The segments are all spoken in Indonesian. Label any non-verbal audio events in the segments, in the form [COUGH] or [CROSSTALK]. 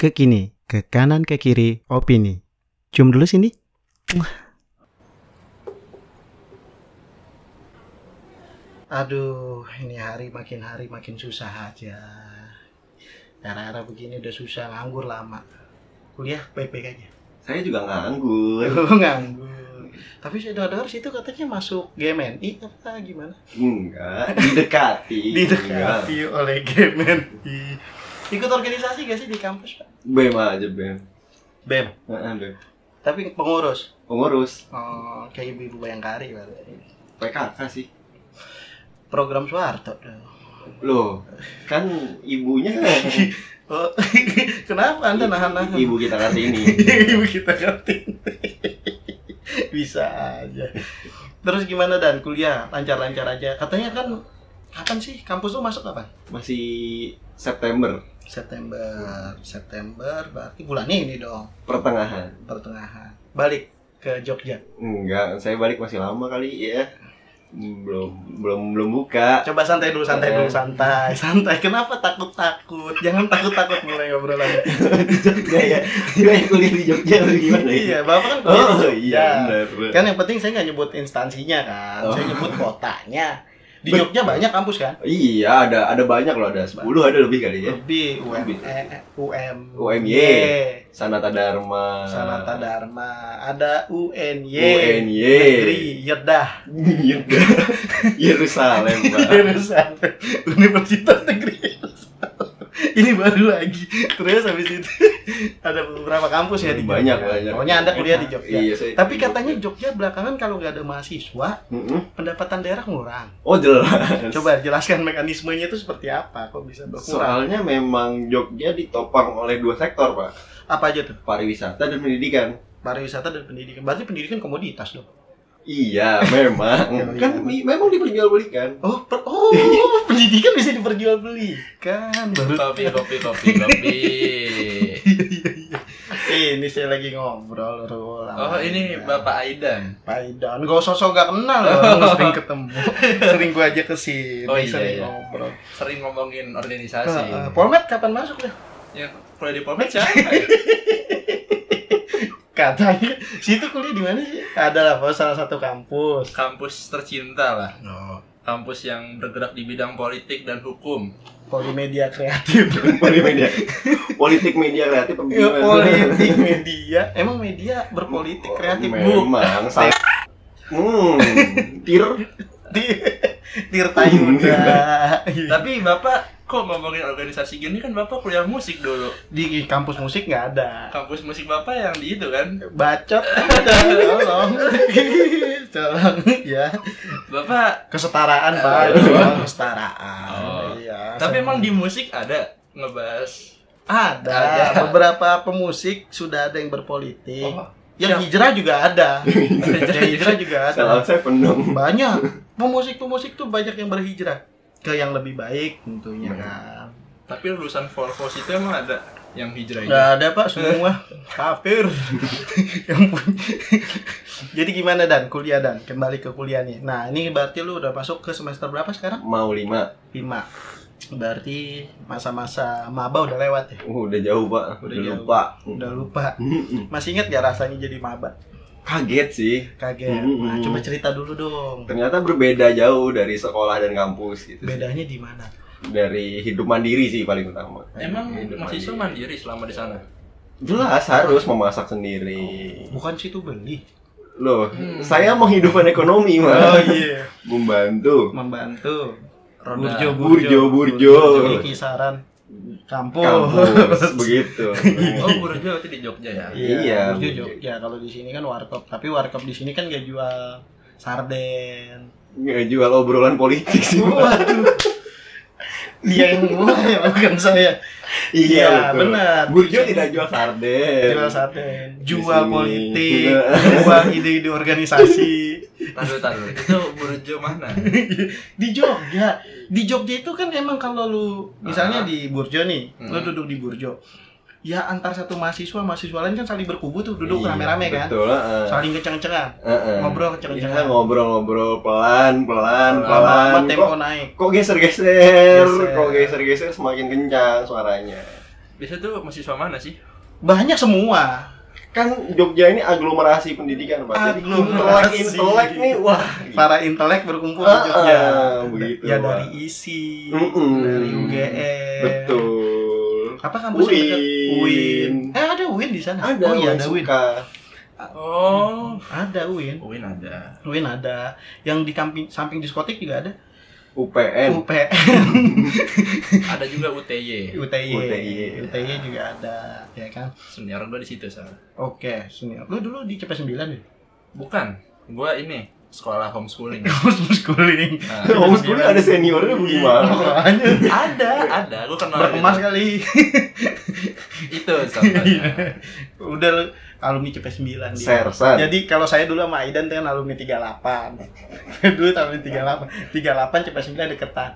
ke kini, ke kanan ke kiri, opini. Cium dulu sini. Aduh, ini hari makin hari makin susah aja. Era-era begini udah susah, nganggur lama. Kuliah baik-baik aja. Saya juga nganggur. [LAUGHS] Oh, nganggur. Tapi saya dengar situ katanya masuk GMNI apa gimana? Enggak, didekati. [LAUGHS] Didekati oleh GMNI. Ikut organisasi gak sih di kampus, Pak? BEM aja, BEM. BEM. Heeh, BEM. Tapi pengurus. Pengurus Oh, kayak ibu-ibu Bayangkari berarti. PKK sih. Program Soeharto. Loh, kan ibunya [LAUGHS] Oh, [LAUGHS] kenapa Anda nahan-nahan? ibu kita Kartini. [LAUGHS] ibu kita Kartini. Bisa aja. Terus gimana dan kuliah lancar-lancar aja? Katanya kan kapan sih kampus tuh masuk kapan? Masih September September. September berarti bulan ini dong, pertengahan. pertengahan. Balik ke Jogja. Enggak, saya balik masih lama kali ya. Belum belum belum buka. Coba santai dulu, santai dulu, Eh. santai, [LAUGHS] santai. Kenapa takut-takut? Jangan takut-takut mulai ngobrolannya. [LAUGHS] Gaya gaya kuliah di Jogja atau gimana ya? iya, bapak kan kuliah Oh Jogja. iya benar. Kan yang penting saya nggak nyebut instansinya kan, Oh. saya nyebut kotanya. Di Jogja banyak kampus kan? Iya, ada ada banyak loh, ada 10 ada lebih kali ya. Lebih UM, UM, UMY. Sanata Dharma. Sanata Dharma, ada UNY, UNY. Negeri [LAUGHS] Yedah, Yerusalem, Pak. [LAUGHS] Yerusalem, Universitas Negeri Yerusalem. [LAUGHS] Ini baru lagi. Terus habis itu [LAUGHS] ada beberapa kampus ya di Jogja. Banyak, banyak. Pokoknya Anda kuliah di Jogja. Iya, saya. Tapi katanya Jogja belakangan kalau nggak ada mahasiswa, Mm-mm. pendapatan daerah ngurang. Oh, jelas. Coba jelaskan mekanismenya itu seperti apa? Kok bisa berkurang? Soalnya memang Jogja ditopang oleh dua sektor, Pak. Apa aja tuh? Pariwisata dan pendidikan. Pariwisata dan pendidikan. Berarti pendidikan komoditas dong. Iya, memang. [LAUGHS] Iya, kan iya. mi- memang diperjualbelikan. Oh, per- oh, [LAUGHS] pendidikan bisa diperjualbelikan. Baru kopi kopi kopi kopi [LAUGHS] ini saya lagi ngobrol Rul. oh ini bapak Aidan Paidan, gak sosok gak kenal loh, nggak sering ketemu. sering gua aja ke sini, Oh, iya, sering iya. ngobrol. sering ngomongin organisasi Uh, uh, Polmed kapan masuk ya? Yang kuliah di Polmed siapa [LAUGHS] ya? Katanya, situ kuliah di mana sih? Ada lah, salah satu kampus. kampus tercinta lah Oh, kampus yang bergerak di bidang politik dan hukum Polimedia kreatif. [LAUGHS] Politik media. Politik media kreatif Ya, politik media. Emang media berpolitik kreatif bu? Memang. Saya Hmm, tir [LAUGHS] Tirta Yuda. tapi bapak kok ngomongin organisasi gini kan bapak kuliah musik dulu Di kampus musik nggak ada. kampus musik bapak yang di itu kan Bacot [LAUGHS] tolong. [LAUGHS] Tolong ya. bapak Kesetaraan, Pak. Kesetaraan. Oh. Iya. tapi emang di musik ada ngebahas ada. Ada. beberapa pemusik sudah ada yang berpolitik. Oh, Yang hijrah juga ada. [LAUGHS] yang hijrah juga ada. salah saya penuh. Banyak. Pemusik-pemusik tuh banyak yang berhijrah ke yang lebih baik tentunya Hmm. kan. tapi lulusan Volvos itu emang ada yang hijrah itu Nggak ada pak semua [LAUGHS] kafir. [LAUGHS] yang punya. [LAUGHS] Jadi gimana dan kuliah dan kembali ke kuliah nih. Nah ini berarti lu udah masuk ke semester berapa sekarang? Mau lima. 5 Berarti masa-masa maba udah lewat ya? Uh, udah jauh, Pak. Udah Udah, jauh. lupa. Udah lupa. Masih ingat gak rasanya jadi maba? Kaget sih. Kaget. Hmm. Nah, coba cerita dulu dong. Ternyata berbeda jauh dari sekolah dan kampus gitu. Bedanya di mana? Dari hidup mandiri sih paling utama. emang Hidup mahasiswa mandiri selama di sana Jelas harus memasak sendiri. Bukan situ beli. Loh, Hmm. saya menghidupkan ekonomi, Oh Mas. iya. Membantu. Membantu. Roda. Burjo, Burjo, burjo. Ini kisaran kampus. Kampus [LAUGHS] begitu. oh Burjo itu di Jogja ya Iya, Burjo Burjo. Jogja. Kalau di sini kan warkop, tapi warkop di sini kan gak jual sarden. Nggak jual obrolan politik sih. Waduh. Dia yang mulai [LAUGHS] bukan saya. Iya, betul. benar. Burjo tidak jual sarden. Jual sarden, jual politik, jual ide-ide organisasi. taruh taruh itu Burjo mana di Jogja. Di Jogja itu kan emang kalau lu misalnya Ah. di Burjo nih, lu Hmm. duduk di Burjo. Ya antar satu mahasiswa mahasiswa lain kan saling berkubu tuh duduk Iya, rame-rame kan. Betul, heeh. Saling kenceng-kencengan. Heeh. Ngobrol Iya, kenceng-kencengan. ngobrol-ngobrol pelan, pelan, Lama-lama pelan. tempo Kok, naik. kok geser-geser, Geser. kok geser-geser semakin kencang suaranya. Biasanya tuh mahasiswa mana sih? Banyak semua. Kan Jogja ini aglomerasi pendidikan, Pak. Jadi Aglomerasi. intelek-intelek nih, wah. Para intelek berkumpul Ah, di Jogja. ah, begitu, ya dari ISI, Mm-mm. dari UGM. Betul. Apa kampus yang dekat? UIN. UIN. Eh ada UIN di sana. Ada, oh iya Win ada UIN. suka. Oh, Ada UIN. UIN ada. UIN ada. Yang di kamping samping diskotik juga ada. UPN. UPN, [LAUGHS] Ada juga UTY. UTY, UTY. UTY juga ada, ya kan? Senior gua di situ sana. Oke, senior. Lu dulu di CP9 ya? Bukan, gua ini sekolah homeschooling. [LAUGHS] Homeschooling. Nah, Homeschooling ada seniornya bagaimana? Makanya ada, ada. Gua kenal berkemas gitu. kali. [LAUGHS] Itu contohnya. Udah lu alumni CP9 dia. Sersan. Jadi kalau saya dulu sama Aidan tuh kan alumni 38. [LAUGHS] dulu alumni 38. 38 CP9 deketan.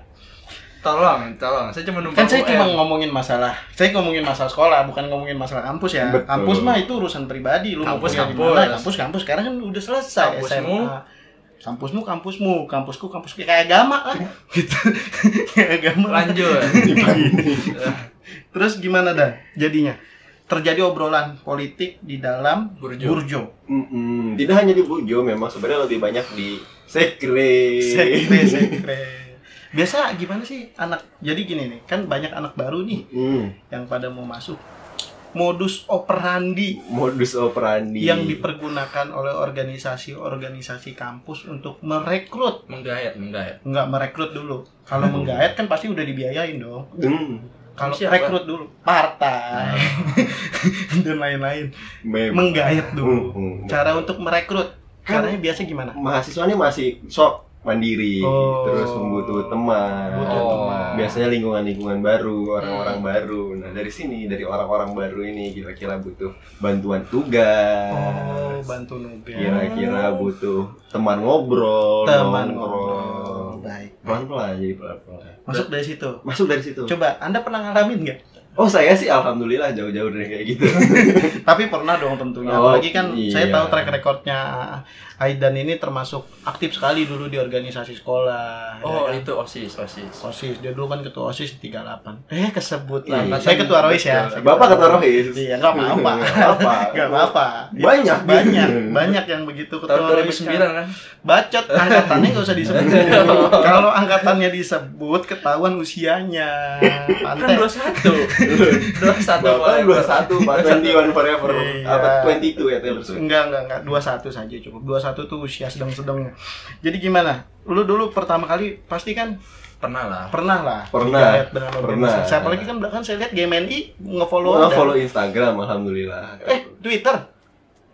Tolong, tolong. Saya cuma numpang Kan saya cuma ngomongin masalah, saya ngomongin masalah sekolah, bukan ngomongin masalah kampus ya. Betul. Kampus mah itu urusan pribadi, lu Kampus, kampus. Kampus, kampus. Sekarang kan udah selesai Kampusmu. SMA. Kampusmu, kampusmu, kampusku, kampusku kayak agama lah. [LAUGHS] gitu. kayak agama. Lanjut. [LAUGHS] Terus gimana dah jadinya? Terjadi obrolan politik di dalam Burjo. Burjo. Mm-mm. Tidak hanya di Burjo, memang sebenarnya lebih banyak di sekre. Sekre, [LAUGHS] sekre. Biasa gimana sih anak? Jadi gini nih, kan banyak anak baru nih Mm. yang pada mau masuk. Modus operandi Modus operandi. yang dipergunakan oleh organisasi-organisasi kampus untuk merekrut Menggayat, menggayat. nggak merekrut dulu kalau menggayat kan pasti udah dibiayain dong Mm. kalau Siapa? rekrut dulu partai [LAUGHS] dan lain-lain menggayat dulu Mm-mm. cara untuk merekrut Kan- caranya biasa gimana mahasiswa ini masih sok mandiri, Oh. terus membutuh teman. Butuh Oh. teman. Biasanya lingkungan-lingkungan baru, orang-orang baru. Nah, dari sini, dari orang-orang baru ini kira-kira butuh bantuan tugas. oh bantu nugas Kira-kira butuh teman ngobrol, teman nongkrong. ngobrol baik Pelan-pelan jadi pelan-pelan. masuk dari situ Masuk dari situ. coba anda pernah ngalamin nggak Oh, saya sih alhamdulillah jauh-jauh dari kayak gitu. [LAUGHS] Tapi pernah dong tentunya. Oh, Apalagi kan saya iya. tahu track recordnya Aidan ini termasuk aktif sekali dulu di organisasi sekolah. Oh, ya kan? itu OSIS, OSIS. OSIS. Dia dulu kan ketua OSIS 38. Eh, kesebut Iya. lah. Saya ketua Rois ya. Saya Bapak ketua Rois. Iya, enggak [LAUGHS] apa-apa. Nggak apa-apa. Banyak. banyak, banyak yang begitu ketua Tahun Rois. 2009 kan? Bacot angkatannya nggak usah disebut. [LAUGHS] Kalau angkatannya disebut ketahuan usianya. Kan Pantai. 21. 21 Bapak boleh. 21, Pak 21 forever. Iya. Apa 22 ya Taylor Swift? Enggak, enggak, enggak. 21 saja cukup. 21 tuh usia sedang-sedangnya. Jadi gimana? Lu dulu pertama kali pasti kan Pernah lah. pernah lah. Pernah. dengan Pernah. Saya apalagi kan belakang saya lihat GMNI nge-follow Anda. follow Instagram alhamdulillah. Eh, Twitter,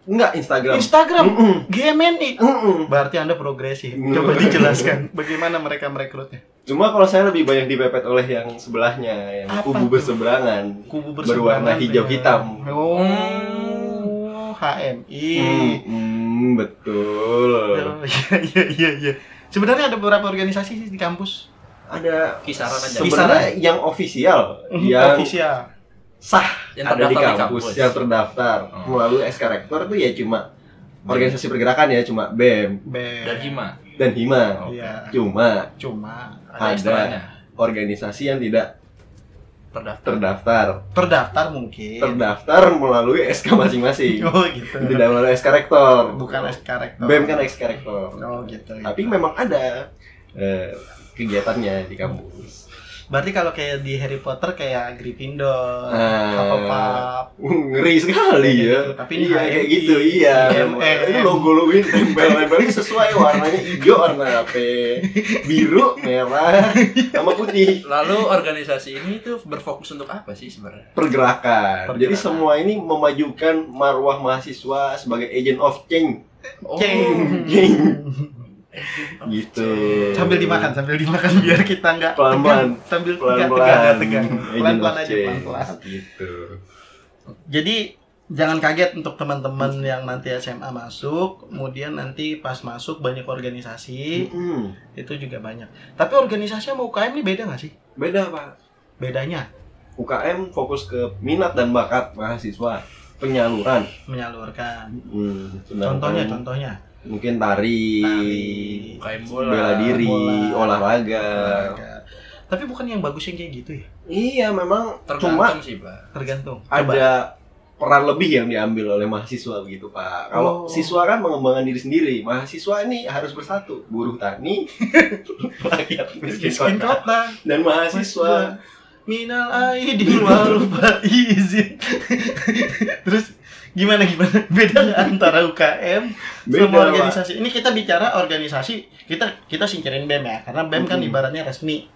Enggak Instagram. Instagram, Mm-mm. GMNI. Mm-mm. Berarti Anda progresif. Mm. Coba dijelaskan bagaimana mereka merekrutnya. Cuma kalau saya lebih banyak dipepet oleh yang sebelahnya, yang Apa kubu tuh? berseberangan. Kubu Berwarna berseberangan hijau dengan- hitam. Oh, HMI. Hmm, hmm, betul. Oh, Iya, iya, iya, iya. Sebenarnya ada beberapa organisasi sih di kampus. Ada Kisaran aja. sebenarnya yang ofisial, yang ofisial. sah Yang ada di terdaftar di kampus, kampus. yang terdaftar Oh. melalui SK Rektor tuh ya cuma organisasi pergerakan ya cuma BEM Be- Dan Hima. Dan Hima. Oh. Iya. Cuma Cuma Ada Ada. organisasi yang tidak Terdaftar. terdaftar, terdaftar mungkin. terdaftar melalui SK masing-masing. [LAUGHS] Oh gitu. Tidak melalui SK Rektor. Bukan SK rektor. BEM kan SK Rektor. Oh gitu. Tapi memang ada eh, kegiatannya di kampus. Berarti kalau kayak di Harry Potter kayak Gryffindor, Ah. Hufflepuff. Uh, ngeri sekali ya. Gitu. Tapi ini iya kayak gitu, iya. Itu logo-logo ini tempel-tempelnya sesuai warnanya hijau warna apa? Biru, merah, sama putih. Lalu organisasi ini tuh berfokus untuk apa sih sebenarnya? Pergerakan. Jadi Pergerakan. semua ini memajukan marwah mahasiswa sebagai agent of change. Oh, Ceng. Change. [LAUGHS] gitu. Sambil dimakan, sambil dimakan biar kita nggak Pelan-pelan. tegang. [LAUGHS] sambil tegang, Pelan-pelan. tegang. Agent Pelan-pelan of aja, change. pelan-pelan. Gitu. Jadi jangan kaget untuk teman-teman yang nanti SMA masuk, kemudian nanti pas masuk banyak organisasi, Mm-mm. itu juga banyak. Tapi organisasi sama UKM ini beda nggak sih? Beda, Pak. Bedanya UKM fokus ke minat dan bakat mahasiswa penyaluran. menyalurkan. Hmm, Contohnya, contohnya. Mungkin tari, Tari, bola. bela diri, bola, olahraga. olahraga. Tapi bukan yang bagus yang kayak gitu ya? Iya, memang Tergantung cuma sih, Pak. Tergantung. Coba. ada peran lebih yang diambil oleh mahasiswa begitu Pak. Kalau Oh. siswa kan mengembangkan diri sendiri, mahasiswa ini harus bersatu, buruh tani, [LAUGHS] rakyat miskin kota, kota. dan mahasiswa. Minal aidin wal faizin. [LAUGHS] Terus gimana gimana? [LAUGHS] Beda antara UKM Beda, sama organisasi? Ini kita bicara organisasi, kita kita singkirin BEM ya, karena BEM kan Mm-mm. ibaratnya resmi.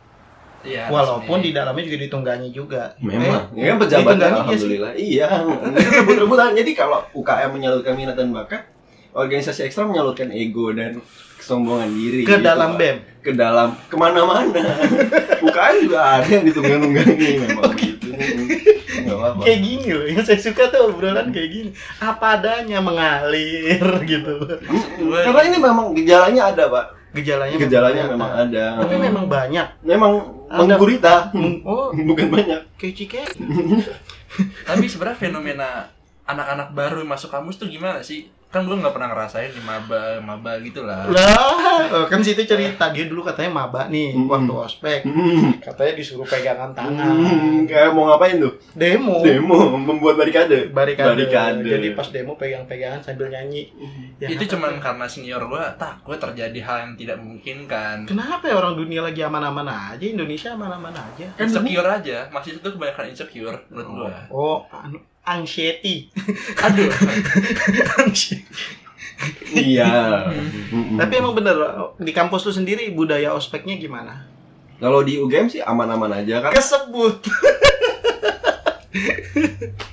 Iya. Walaupun resmi. di dalamnya juga ditunggangi juga. Memang, Eh, ya kan alhamdulillah. Iya, itu rebut-rebutan. Jadi kalau UKM menyalurkan minat dan bakat, organisasi ekstra menyalurkan ego dan kesombongan diri. ke gitu, dalam. BEM. Ke dalam ke mana-mana. UKM juga ada yang ditunggangi [LAUGHS] memang gitu. Nggak apa-apa. Kayak gini loh, yang saya suka tuh obrolan kayak gini. Apa adanya mengalir [LAUGHS] gitu. Karena ini memang gejalanya ada, Pak. Gejalanya Gejalanya memang memang ada. ada. Tapi memang banyak. memang Ada. menggurita. Oh, [LAUGHS] Bukan banyak. kayak cike. Tapi sebenarnya fenomena anak-anak baru yang masuk kampus tuh gimana sih? Kan gue nggak pernah ngerasain di maba, maba gitu lah. Lah, oh, kan situ cerita dia dulu katanya maba nih Hmm. waktu ospek. Hmm. Katanya disuruh pegangan Hmm, tangan. kayak mau ngapain tuh? Demo. Demo, membuat barikade. Barikade. Barikade. Jadi pas demo pegang-pegangan sambil nyanyi. Ya, itu apa- cuman karena senior gue takut terjadi hal yang tidak memungkinkan. Kenapa ya orang dunia lagi aman-aman aja, Indonesia aman-aman aja? Kan Insecure aja, masih itu kebanyakan insecure menurut gue. Oh, anu, anxiety. [LAUGHS] Aduh, Anxiety. Iya. Tapi emang bener di kampus lu sendiri budaya ospeknya gimana? kalau di UGM sih aman-aman aja kan. Kesebut.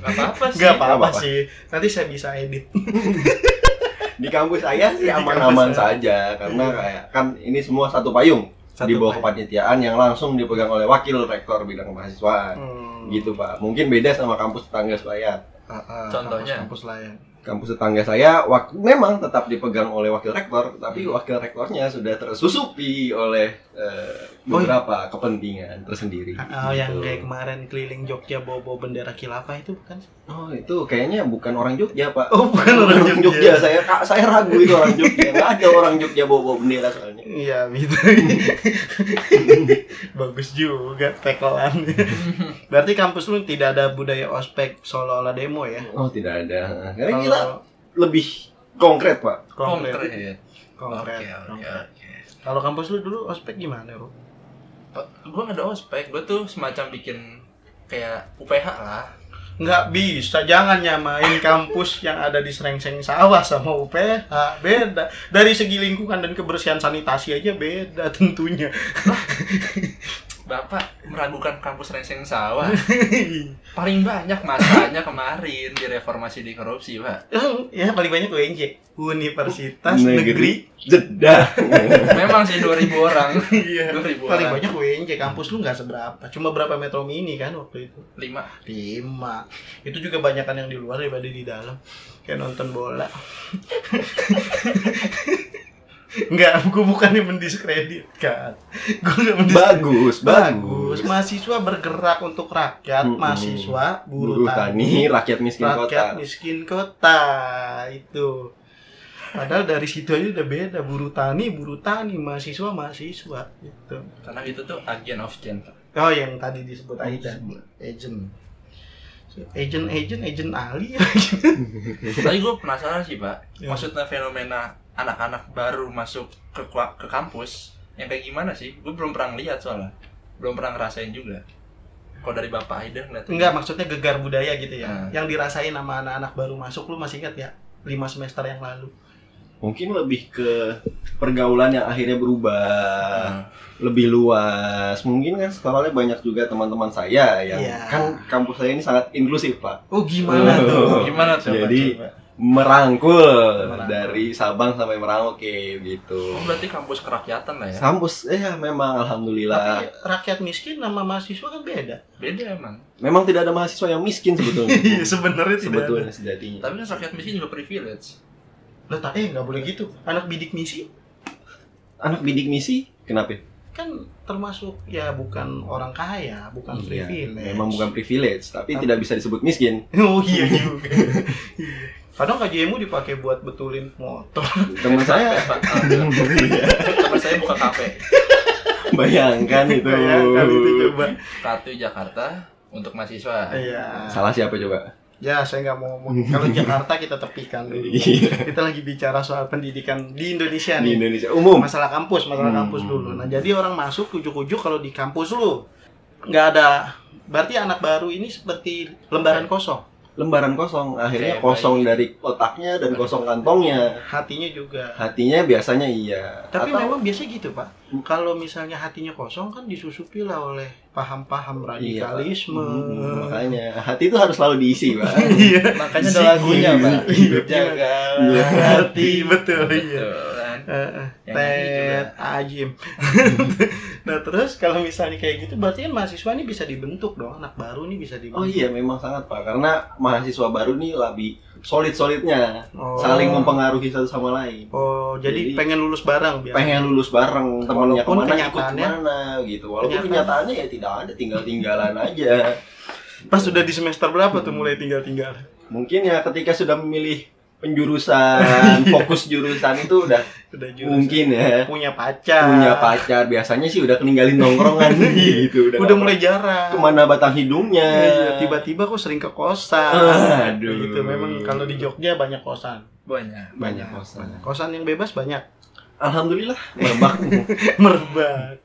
nggak apa-apa sih. Gak apa-apa sih. Nanti saya bisa edit. [LAUGHS] Di kampus saya sih aman-aman saja karena kayak kan ini semua satu payung Satu di bawah kepanitiaan yang langsung dipegang oleh wakil rektor bidang kemahasiswaan. Hmm. Gitu, Pak. Mungkin beda sama kampus tetangga saya. Ah, ah, Contohnya? kampus, kampus lain. Kampus tetangga saya wak memang tetap dipegang oleh wakil rektor, tapi wakil rektornya sudah tersusupi oleh eh, Oh, beberapa kepentingan tersendiri. Ah, ah, yang Gitu. kayak kemarin keliling Jogja bawa-bawa bendera khilafah itu bukan? Oh itu kayaknya bukan orang Jogja pak. Oh, bukan orang Jogja. Saya ka- saya ragu itu orang Jogja. Nggak ada orang Jogja bawa bendera soalnya. Iya, gitu. [LAUGHS] Bagus juga tekelan. Berarti kampus lu tidak ada budaya ospek seolah-olah demo ya? Oh tidak ada. Karena kita lebih konkret pak. konkret. Konkret. Konkret. Oke, oke, konkret. Kalau kampus lu dulu ospek gimana, Ru? Gue nggak ada ospek, gue tuh semacam bikin kayak UPH lah. Nggak bisa, jangan nyamain kampus yang ada di Serengseng Sawah sama UPH. Beda. Dari segi lingkungan dan kebersihan sanitasi aja beda tentunya. Bapak meragukan kampus Rengseng Sawah. [LAUGHS] Paling banyak masanya kemarin di reformasi di korupsi, Pak. ya paling banyak UNJ, Universitas Negeri. Jeddah. [LAUGHS] Memang sih 2000 orang. Iya. 2000 Paling orang. banyak UNJ, kampus lu nggak seberapa. Cuma berapa metro mini kan waktu itu? 5. Lima. Itu juga banyakan yang di luar daripada di dalam. Kayak nonton bola. [LAUGHS] Enggak, gue bukannya mendiskreditkan. Gue nggak mendiskreditkan. bagus, Bagus. Mahasiswa bergerak untuk rakyat, Mm-mm. mahasiswa, Buruh buruh, tani, tani, rakyat miskin rakyat kota. miskin kota. Itu. Padahal dari situ aja udah beda, buruh tani, buruh tani, mahasiswa, mahasiswa gitu. Karena itu tuh agent of change. Oh, yang tadi disebut Aida, agent. Agent, agent, agent Ali. Tapi gue penasaran sih, Pak. Ya. Maksudnya fenomena anak-anak baru masuk ke ke kampus yang kayak gimana sih? Gue belum pernah lihat soalnya. Belum pernah ngerasain juga. Kalau dari Bapak Aida ngeliat Enggak, maksudnya gegar budaya gitu ya. Hmm. Yang dirasain sama anak-anak baru masuk, lu masih ingat ya? 5 semester yang lalu. Mungkin lebih ke pergaulan yang akhirnya berubah. Hmm. lebih luas. Mungkin kan sekolahnya banyak juga teman-teman saya yang Iya. kan kampus saya ini sangat inklusif, Pak. Oh, gimana Oh. tuh? Gimana tuh? Coba, Jadi, coba. Merangkul, Merangkul. dari Sabang sampai Merauke gitu. Oh, berarti kampus kerakyatan lah ya? Kampus eh memang alhamdulillah. Tapi rakyat miskin sama mahasiswa kan beda. Beda emang. Memang tidak ada mahasiswa yang miskin sebetulnya. [LAUGHS] Iya, sebenarnya tidak sebetulnya ada. sejatinya. Tapi kan rakyat miskin juga privilege. Lah, tak- eh nggak boleh gitu. Anak bidik misi Anak bidik misi kenapa? kan termasuk ya bukan orang kaya, bukan Iya, privilege. memang bukan privilege, tapi Tapi- tidak bisa disebut miskin. [LAUGHS] Oh iya juga. [LAUGHS] Kadang KJMU dipakai buat betulin motor. Teman [LAUGHS] saya Pak. [LAUGHS] Teman saya buka kafe. Bayangkan itu. Bayangkan itu coba. Kartu Jakarta untuk mahasiswa. Iya. Salah siapa coba? Ya, saya nggak mau ngomong. Kalau Jakarta kita tepikan dulu. [LAUGHS] Iya. Kita lagi bicara soal pendidikan di Indonesia Di nih. Indonesia umum. Masalah kampus, masalah Hmm. kampus dulu. Nah, jadi orang masuk ujuk-ujuk kalau di kampus lu nggak ada. Berarti anak baru ini seperti lembaran kosong. Lembaran kosong, akhirnya Kayak kosong bayi. dari otaknya dan kosong kantongnya. Hatinya juga. Hatinya biasanya iya. Tapi Atau- memang biasanya gitu, Pak. Kalau misalnya hatinya kosong kan disusupi lah oleh paham-paham Iya, Pak. radikalisme. Hmm, makanya hati itu harus selalu diisi, Pak. [LAUGHS] Iya. Makanya ada lagunya, Pak. Hidup Jaga Iya. hati betul iya. Kan? Nyanyi juga. Tet Ajim. [LAUGHS] nah terus kalau misalnya kayak gitu berarti kan mahasiswa ini bisa dibentuk dong anak baru nih bisa dibentuk. Oh iya, memang sangat Pak. Karena mahasiswa baru nih lebih solid-solidnya, Oh. saling mempengaruhi satu sama lain. Oh jadi, Jadi, pengen lulus bareng biasa. Pengen lulus bareng, Walaupun ke mana ikut kenyataannya- ke mana gitu. Walaupun kenyataannya- kenyataannya ya tidak ada, tinggal-tinggalan aja. Pas sudah di semester berapa tuh mulai tinggal-tinggal? Mungkin ya ketika sudah memilih penjurusan, [LAUGHS] fokus jurusan itu udah Udah jurusan. mungkin ya punya pacar. punya pacar biasanya sih udah keninggalin nongkrongan [LAUGHS] gitu udah, Udah mulai jarang. ke mana batang hidungnya Iya, tiba-tiba kok sering ke kosan. Aduh. Gitu memang kalau di Jogja banyak kosan. Banyak. banyak kosan Kosan yang bebas banyak. alhamdulillah merbak [LAUGHS] Merbak.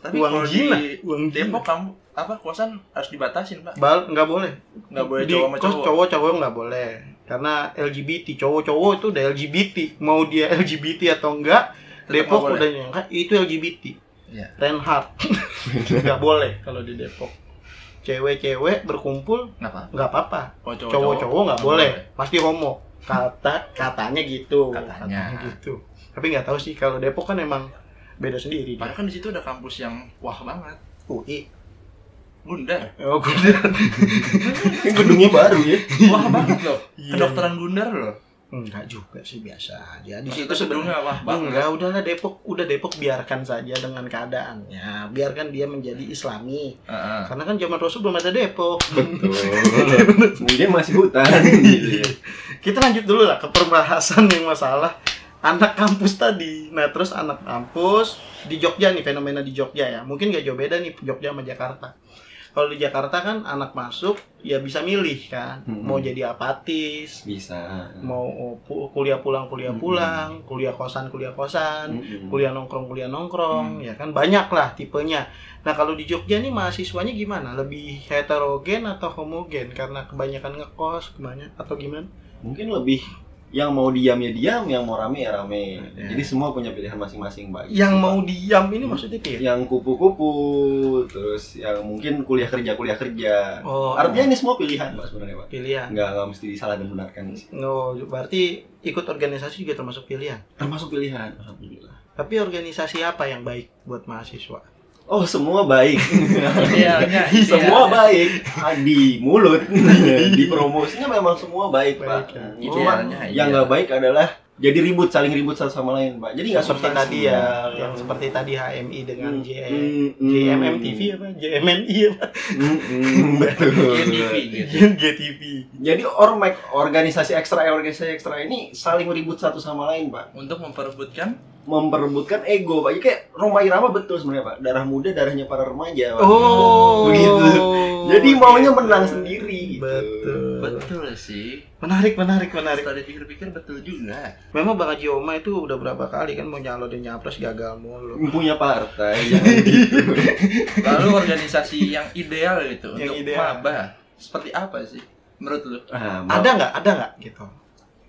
Tapi uang Cina, di uang Depok kamu apa kosan harus dibatasin, Pak. Bal nggak boleh. Nggak boleh di cowok sama kos cowok. cowok cowok nggak boleh karena LGBT cowok-cowok itu udah LGBT mau dia LGBT atau enggak Tetap Depok udah nyangka itu LGBT Iya. Reinhardt. [LAUGHS] Nggak boleh kalau di Depok. Cewek-cewek berkumpul Nggak apa. nggak apa-apa. Cowok cowok-cowok nggak boleh. pasti homo. Kata katanya gitu. Katanya. gitu. Tapi nggak tahu sih kalau Depok kan emang beda sendiri. Padahal kan di situ ada kampus yang wah banget. UI Gundar. oh gue [LAUGHS] Ini gedungnya baru ya Wah banget loh. Iya. Kedokteran Gundar loh. enggak juga sih biasa aja di situ sebenarnya wah banget. Enggak, udahlah Depok, udah Depok biarkan saja dengan keadaannya. Biarkan dia menjadi Islami. Heeh. Karena kan zaman Rasul belum ada Depok. betul [LAUGHS] mungkin masih hutan gitu [LAUGHS] ya Kita lanjut dulu lah ke pembahasan yang masalah anak kampus tadi. Nah, terus anak kampus di Jogja nih fenomena di Jogja ya. Mungkin gak jauh beda nih Jogja sama Jakarta. Kalau di Jakarta kan anak masuk ya bisa milih kan, Hmm. mau jadi apatis, bisa. mau pu- kuliah pulang kuliah pulang, kuliah kosan kuliah kosan, Mm-mm. kuliah nongkrong kuliah nongkrong ya kan? Banyak lah tipenya. Nah kalau di Jogja nih mahasiswanya gimana? Lebih heterogen atau homogen? Karena kebanyakan ngekos kebanyakan atau gimana? Mungkin lebih yang mau diam ya diam yang mau rame ya rame. Ya. jadi semua punya pilihan masing-masing mbak. Yang mau diam ini maksudnya ya yang kupu-kupu terus yang mungkin kuliah kerja kuliah kerja. Oh. Artinya ini semua pilihan mbak sebenarnya pak pilihan. Nggak nggak mesti disalah dan benarkan sih no berarti ikut organisasi juga termasuk pilihan? Termasuk pilihan alhamdulillah. Tapi organisasi apa yang baik buat mahasiswa oh semua baik [LAUGHS] Idealnya, semua idealnya. baik Ah, di mulut [LAUGHS] di promosinya memang semua baik, Baik, pak ya. cuma Idealnya, yang iya. nggak baik adalah jadi ribut saling ribut satu sama lain pak. Jadi nggak seperti tadi ya yang seperti tadi HMI dengan Hmm, JM hmm, hmm. JMM TV apa? JMNI apa? Hmm, hmm, [LAUGHS] betul GTV gitu. GTV jadi ormek organisasi ekstra organisasi ekstra ini saling ribut satu sama lain pak. Untuk memperebutkan? Memperebutkan ego pak. Jadi kayak Roma Irama betul sebenarnya pak. Darah muda darahnya para remaja pak. Oh, Begitu. jadi maunya menang sendiri gitu. Betul. Betul sih. Menarik, menarik, menarik. Setelah dipikir-pikir betul juga. Memang Bang Haji Oma itu udah berapa kali kan mau nyalon dan nyapres gagal mulu. punya partai [LAUGHS] jangan gitu Lalu organisasi yang ideal gitu Yang untuk ideal. maba seperti apa sih menurut lu? Ah, Ada nggak? Ada nggak gitu?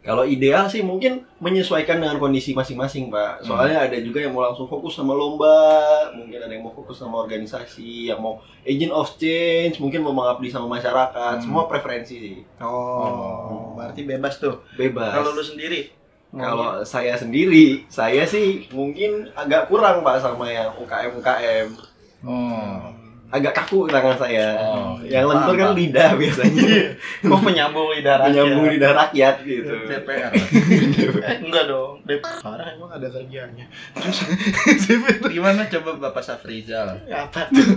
Kalau ideal sih mungkin menyesuaikan dengan kondisi masing-masing, Pak. Soalnya ada juga yang mau langsung fokus sama lomba, mungkin ada yang mau fokus sama organisasi, yang mau agent of change, mungkin mau mengabdi sama masyarakat. Hmm. Semua preferensi sih. Oh, berarti bebas tuh. Bebas. Kalau lu sendiri? Kalau saya sendiri, saya sih mungkin agak kurang, Pak, sama yang UKM UKM. Agak kaku tangan saya. Oh, yang iya, lentur kan lidah biasanya. [LAUGHS] mau penyambung lidah rakyat. Menyambung lidah rakyat gitu. DPR. [LAUGHS] Eh, enggak dong. DPR emang ada kerjanya. Terus [LAUGHS] Gimana coba Bapak Safrizal? apa tuh?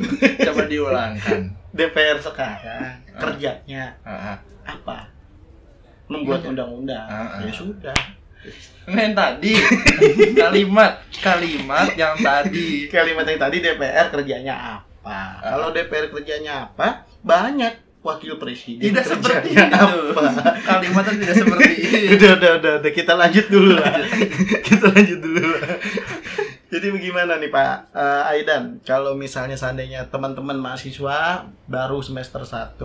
Coba diulangkan. DPR sekarang kerjanya Ah, ah. apa? Membuat undang-undang. Ya sudah. Yang tadi kalimat kalimat yang tadi Kalimat yang tadi DPR kerjanya apa? Kalau DPR kerjanya apa? Banyak wakil presiden tidak seperti [LAUGHS] itu apa? kalimatnya tidak seperti [LAUGHS] itu udah, udah, udah, udah, kita lanjut dulu lah. [LAUGHS] kita lanjut dulu lah. Jadi bagaimana nih Pak eh, Aidan? Kalau misalnya seandainya teman-teman mahasiswa baru semester 1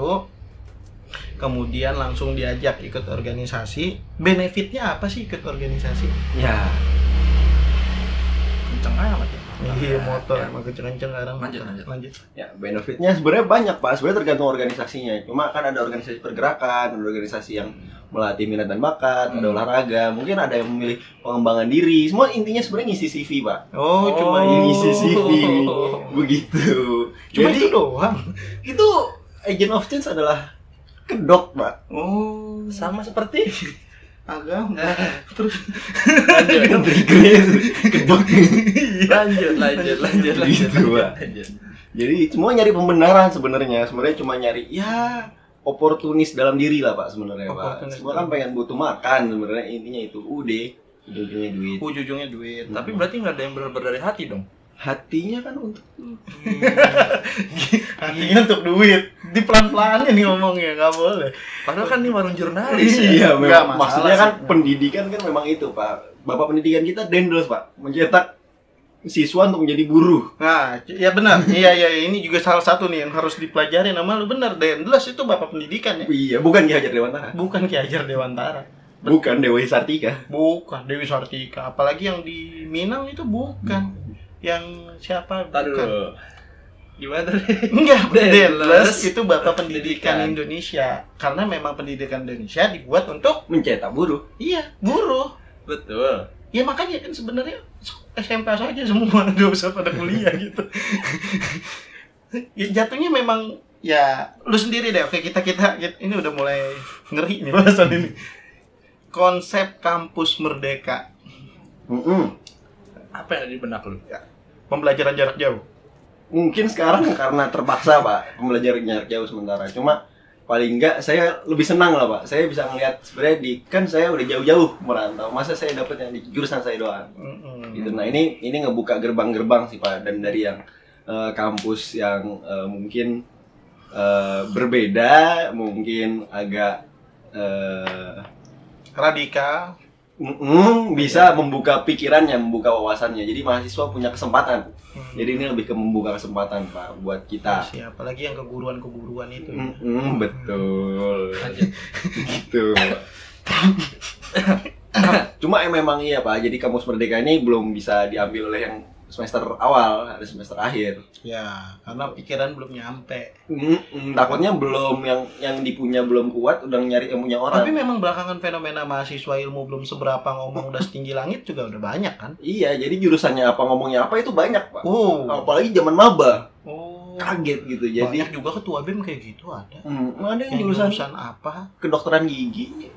kemudian langsung diajak ikut organisasi, benefitnya apa sih ikut organisasi? Ya, kenceng amat ya Iya motor Ya. emang kenceng-kenceng sekarang. Lanjut, lanjut. lanjut. ya benefitnya sebenarnya banyak pak. Sebenarnya tergantung organisasinya. Cuma kan ada organisasi pergerakan, ada organisasi yang melatih minat dan bakat, ada Hmm. olahraga. Mungkin ada yang memilih pengembangan diri. Semua intinya sebenarnya ngisi CV pak. Oh, cuma Oh. ini Ngisi CV. Begitu. Cuma Jadi itu doang. itu agent of change adalah kedok pak. Oh, sama seperti agama. [LAUGHS] Terus lanjut kedok. lanjut lanjut lanjut lanjut Gitu, Pak. lanjut Jadi semua nyari pembenaran sebenarnya. Sebenarnya cuma nyari ya oportunis dalam diri lah pak sebenarnya pak. Semua kan pengen butuh makan sebenarnya intinya itu udah ujungnya duit. ujung-ujungnya duit. tapi berarti nggak ada yang benar-benar dari hati dong Hatinya kan untuk [LAUGHS] Artinya untuk duit. Di pelan-pelannya nih ngomongnya, nggak boleh. padahal kan ini warung jurnalis ya iya memang maksudnya kan sih. pendidikan kan memang itu pak. Bapak pendidikan kita dendels pak mencetak siswa untuk menjadi buruh. Nah, ya benar. iya, iya, ini juga salah satu nih yang harus dipelajari nama lu benar. Dendles itu bapak pendidikan ya. Iya bukan Ki Hajar Dewantara. Bukan Ki Hajar Dewantara. Bukan Dewi Sartika. Bukan Dewi Sartika. Apalagi yang di Minang itu bukan. Yang siapa? Dulu. Gimana tadi? Enggak. [LAUGHS] Dendles itu bapak pendidikan Pendidikan. Indonesia. Karena memang pendidikan Indonesia dibuat untuk Mencetak buruh. iya, buruh. Betul. Ya makanya kan sebenarnya SMP saja semua [LAUGHS] nggak usah pada kuliah gitu. ya, jatuhnya memang ya lu sendiri deh. Oke kita kita, kita- ini udah mulai ngeri nih bahasan ini. Konsep kampus merdeka, Mm-mm. Apa yang ada di benak lu? Pembelajaran jarak jauh. Mungkin sekarang karena terpaksa pak pembelajaran jarak jauh sementara. Cuma paling enggak saya lebih senang lah pak. Saya bisa ngelihat sebenarnya di kan saya udah jauh-jauh merantau. Masa saya dapat yang di jurusan saya doang. Mm-mm. Gitu. Nah ini ini ngebuka gerbang-gerbang sih pak. Dan dari yang eh, kampus yang eh, mungkin eh, berbeda, mungkin agak eh, Radikal. Mm-mm, bisa membuka pikirannya, membuka wawasannya. Jadi mahasiswa punya kesempatan. Hmm. Jadi ini lebih ke membuka kesempatan pak buat kita. Siapa lagi yang keguruan-keguruan itu? ya. Mm-mm, betul. Gitu. [LAUGHS] Cuma em- memang iya pak. Jadi kampus merdeka ini belum bisa diambil oleh yang semester awal, ada semester akhir. Ya, karena pikiran belum nyampe. Mm-mm, takutnya belum yang yang dipunya belum kuat, udah nyari yang punya orang. Tapi memang belakangan fenomena mahasiswa ilmu belum seberapa ngomong udah setinggi langit juga udah banyak kan? Iya, jadi jurusannya apa ngomongnya apa itu banyak pak. Oh. Apalagi zaman maba, Oh. kaget gitu. Jadi banyak juga ketua BEM kayak gitu ada. Hmm, ada yang, Yang jurusan, jurusan apa? kedokteran gigi,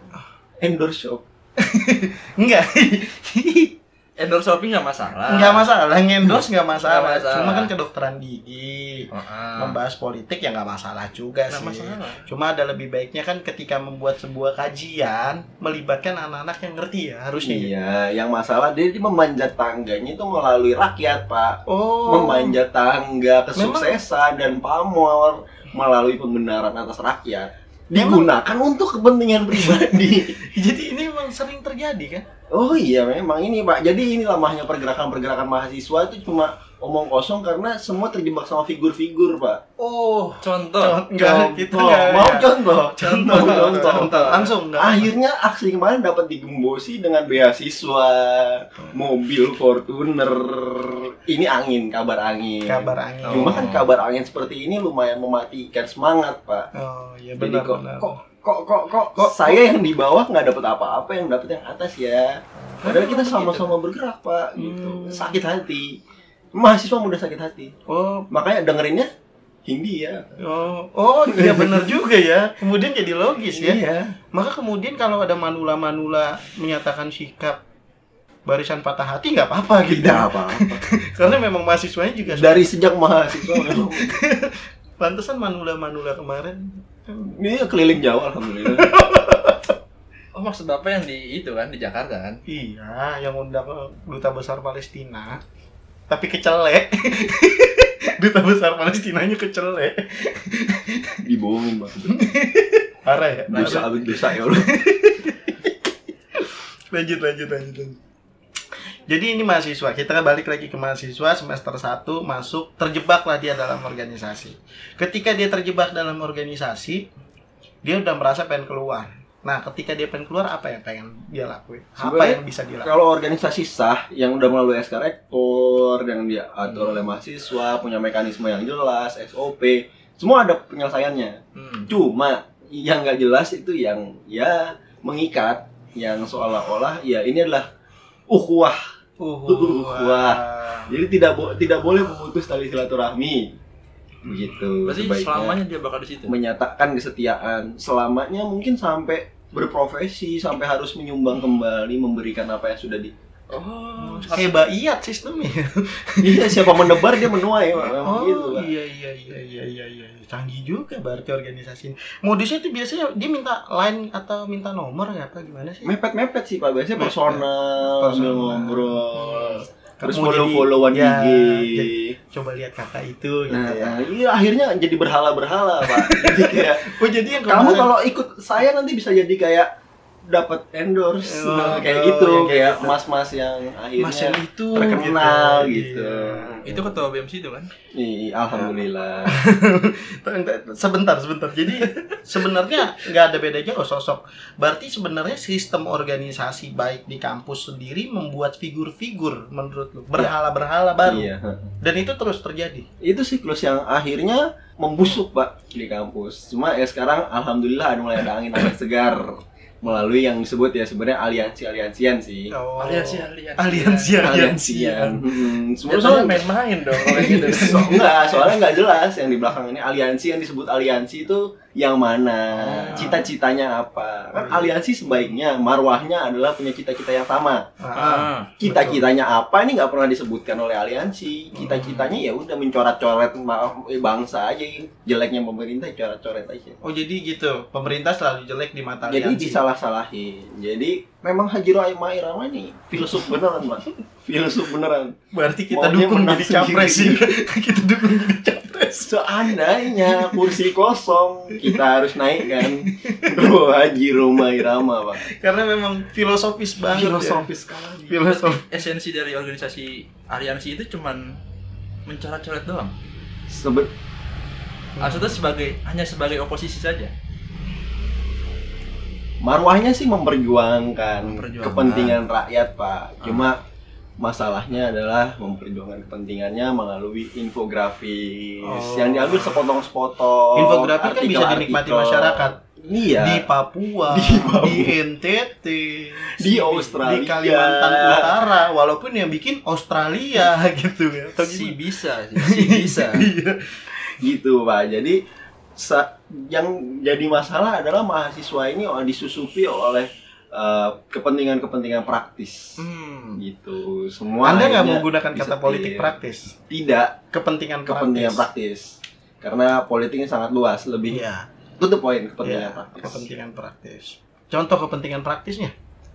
endorse shop. [LAUGHS] Enggak. [LAUGHS] Endorse shopping nggak masalah. Enggak masalah, ngendorse enggak masalah. Nggak masalah. Cuma kan kedokteran gigi. Heeh. Membahas politik ya nggak masalah juga Nggak sih. masalah. Cuma ada lebih baiknya kan ketika membuat sebuah kajian melibatkan anak-anak yang ngerti ya harusnya. ya. Iya, yang masalah dia, dia memanjat tangganya itu melalui rakyat pak. Oh. memanjat tangga kesuksesan dan pamor melalui pembenaran atas rakyat digunakan untuk kepentingan pribadi. [LAUGHS] Jadi ini memang sering terjadi kan? Oh iya memang ini pak. Jadi ini lamahnya pergerakan-pergerakan mahasiswa itu cuma omong kosong karena semua terjebak sama figur-figur pak. Oh. Contoh. Enggak, kita Contoh. enggak. mau contoh, Contoh, Mau contoh. Contoh. Langsung enggak. Akhirnya aksi kemarin dapat digembosi dengan beasiswa, mobil Fortuner. Ini angin, kabar angin. kabar angin. Cuma kan kabar angin seperti ini lumayan mematikan semangat, Pak. Oh, iya Jadi benar kok, benar. kok kok kok kok Kok- saya yang di bawah nggak dapat apa-apa, yang dapat yang atas ya. Padahal kita begitu? sama-sama bergerak, Pak, gitu. Hmm. Sakit hati. Mahasiswa mudah sakit hati. Oh, Makanya dengerinnya Hindi ya. oh, oh, iya benar juga ya. Kemudian jadi logis ya. Iya. Maka kemudian kalau ada manula-manula menyatakan sikap barisan patah hati nggak apa-apa gitu. Tidak apa-apa. [LAUGHS] Karena memang mahasiswanya juga Dari sejak mahasiswa [LAUGHS] pantesan manula-manula kemarin ini keliling Jawa alhamdulillah. Oh [LAUGHS] Oh maksud bapak yang di itu kan di Jakarta kan? Iya, yang undang duta besar Palestina. Tapi kecelek. [LAUGHS] duta besar Palestinanya kecelek. Dibohongin bang. Parah ya? Dosa abis dosa ya Allah. [LAUGHS] Lanjut, lanjut, lanjut, lanjut. Jadi ini mahasiswa, kita balik lagi ke mahasiswa semester 1 masuk, terjebaklah dia dalam organisasi. Ketika dia terjebak dalam organisasi, dia udah merasa pengen keluar. Nah, ketika dia pengen keluar, apa yang pengen dia lakuin? Apa Sebenarnya, yang bisa dilakukan? Kalau organisasi sah yang udah melalui SK Rektor yang diatur oleh mahasiswa punya mekanisme yang jelas, SOP, semua ada penyelesaiannya. Hmm. Cuma yang nggak jelas itu yang ya mengikat, yang seolah-olah ya ini adalah ukhuwah. Uh, Wah. Jadi tidak bo- tidak boleh memutus tali silaturahmi. Begitu. Berarti sebaiknya selamanya dia bakal di situ. menyatakan kesetiaan selamanya mungkin sampai berprofesi sampai harus menyumbang kembali memberikan apa yang sudah di Oh, kayak baiyat sistemnya. [LAUGHS] iya siapa menebar dia menuai. Memang Oh gitu, Pak. iya iya iya iya iya iya canggih juga berarti organisasi ini. Modusnya itu biasanya dia minta line atau minta nomor ya apa gimana sih? mepet-mepet sih pak biasanya Mepet. personal Personal. ngobrol terus Mau follow jadi- followan ya, IG jadi coba lihat kakak itu gitu nah, ya. iya akhirnya jadi berhala-berhala pak [LAUGHS] jadi kayak Oh jadi yang kamu kalau ikut saya nanti bisa jadi kayak dapat endorse. Oh, Nah, kayak oh, gitu yang kayak gitu. mas-mas yang akhirnya Mas yang itu. terkenal gitu, Iya. itu ketua BMC itu kan? Ih, alhamdulillah. [LAUGHS] Sebentar sebentar. Jadi sebenarnya nggak ada bedanya kok sosok. Berarti sebenarnya sistem organisasi baik di kampus sendiri membuat figur-figur menurut lu. Berhala-berhala baru. Iya. Dan itu terus terjadi. Itu siklus yang akhirnya membusuk pak di kampus. Cuma ya sekarang alhamdulillah ada mulai ada angin angin segar melalui yang disebut ya sebenarnya aliansi aliansian sih oh. Aliansi, aliansi. aliansi aliansian Hmm, Sebenarnya sebenarnya main-main dong kalau gitu. [LAUGHS] so, enggak soalnya enggak jelas yang di belakang ini aliansi yang disebut aliansi itu yang mana? Oh. cita-citanya apa? Kan Oh, iya. aliansi sebaiknya marwahnya adalah punya cita-cita yang sama. Ah, Ah. cita-citanya apa ini nggak pernah disebutkan oleh aliansi. Cita-citanya ya udah mencoret-coret eh, bangsa aja. Jeleknya pemerintah coret-coret aja. Oh jadi gitu. Pemerintah selalu jelek di mata jadi aliansi. disalah-salahin. Jadi memang Haji Rahma Irama nih filsuf beneran pak filsuf beneran. Berarti kita Maunya dukung jadi capres. [LAUGHS] kita dukung jadi capres. Seandainya kursi kosong kita harus naikkan. Bro Haji Roma Irama pak. Karena memang filosofis banget filosofis sekali. Ya. filosof Esensi dari organisasi aliansi itu cuman mencoret-coret doang. Sebe- Maksudnya sebagai hanya sebagai oposisi saja. Marwahnya sih memperjuangkan, Memperjuangkan. kepentingan rakyat pak cuma masalahnya adalah memperjuangkan kepentingannya melalui infografis Oh. yang diambil sepotong-sepotong infografi kan bisa dinikmati masyarakat iya di Papua, [LAUGHS] Di Papua. di NTT, Di Australia. di Kalimantan Utara, walaupun yang bikin Australia [LAUGHS] gitu ya. Atau Si gimana? bisa, sih, si bisa. [LAUGHS] Gitu pak jadi yang jadi masalah adalah mahasiswa ini disusupi oleh eh, kepentingan-kepentingan praktis. Hmm. gitu. Semua Anda nggak menggunakan kata politik praktis, tidak. Kepentingan kepentingan praktis. praktis. Karena politiknya sangat luas lebih Iya, itu the point kepentingan iya, praktis. kepentingan praktis. Contoh kepentingan praktisnya?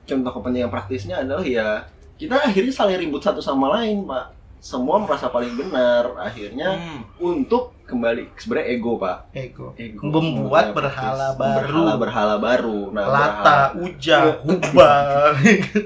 contoh kepentingan praktisnya adalah ya kita akhirnya saling ribut satu sama lain pak semua merasa paling benar akhirnya Hmm. untuk kembali sebenarnya ego pak Ego. ego Membuat berhala praktis. baru. berhala berhala baru nah Lata, berhala- Uja, Huba. [LAUGHS]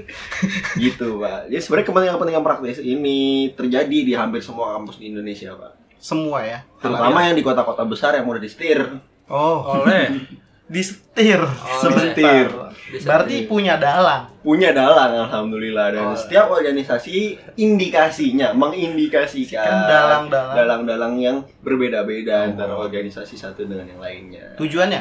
gitu pak jadi sebenarnya kepentingan kepentingan praktis ini terjadi di hampir semua kampus di Indonesia pak Semua ya. terutama yang di kota-kota besar yang mudah disetir Oh, Oleh. [LAUGHS] disetir. Oh, sebentar. Berarti punya dalang. punya dalang alhamdulillah dan Oh. setiap organisasi indikasinya mengindikasikan Kan dalang-dalang. dalang-dalang yang berbeda-beda Oh. antara organisasi satu dengan yang lainnya Tujuannya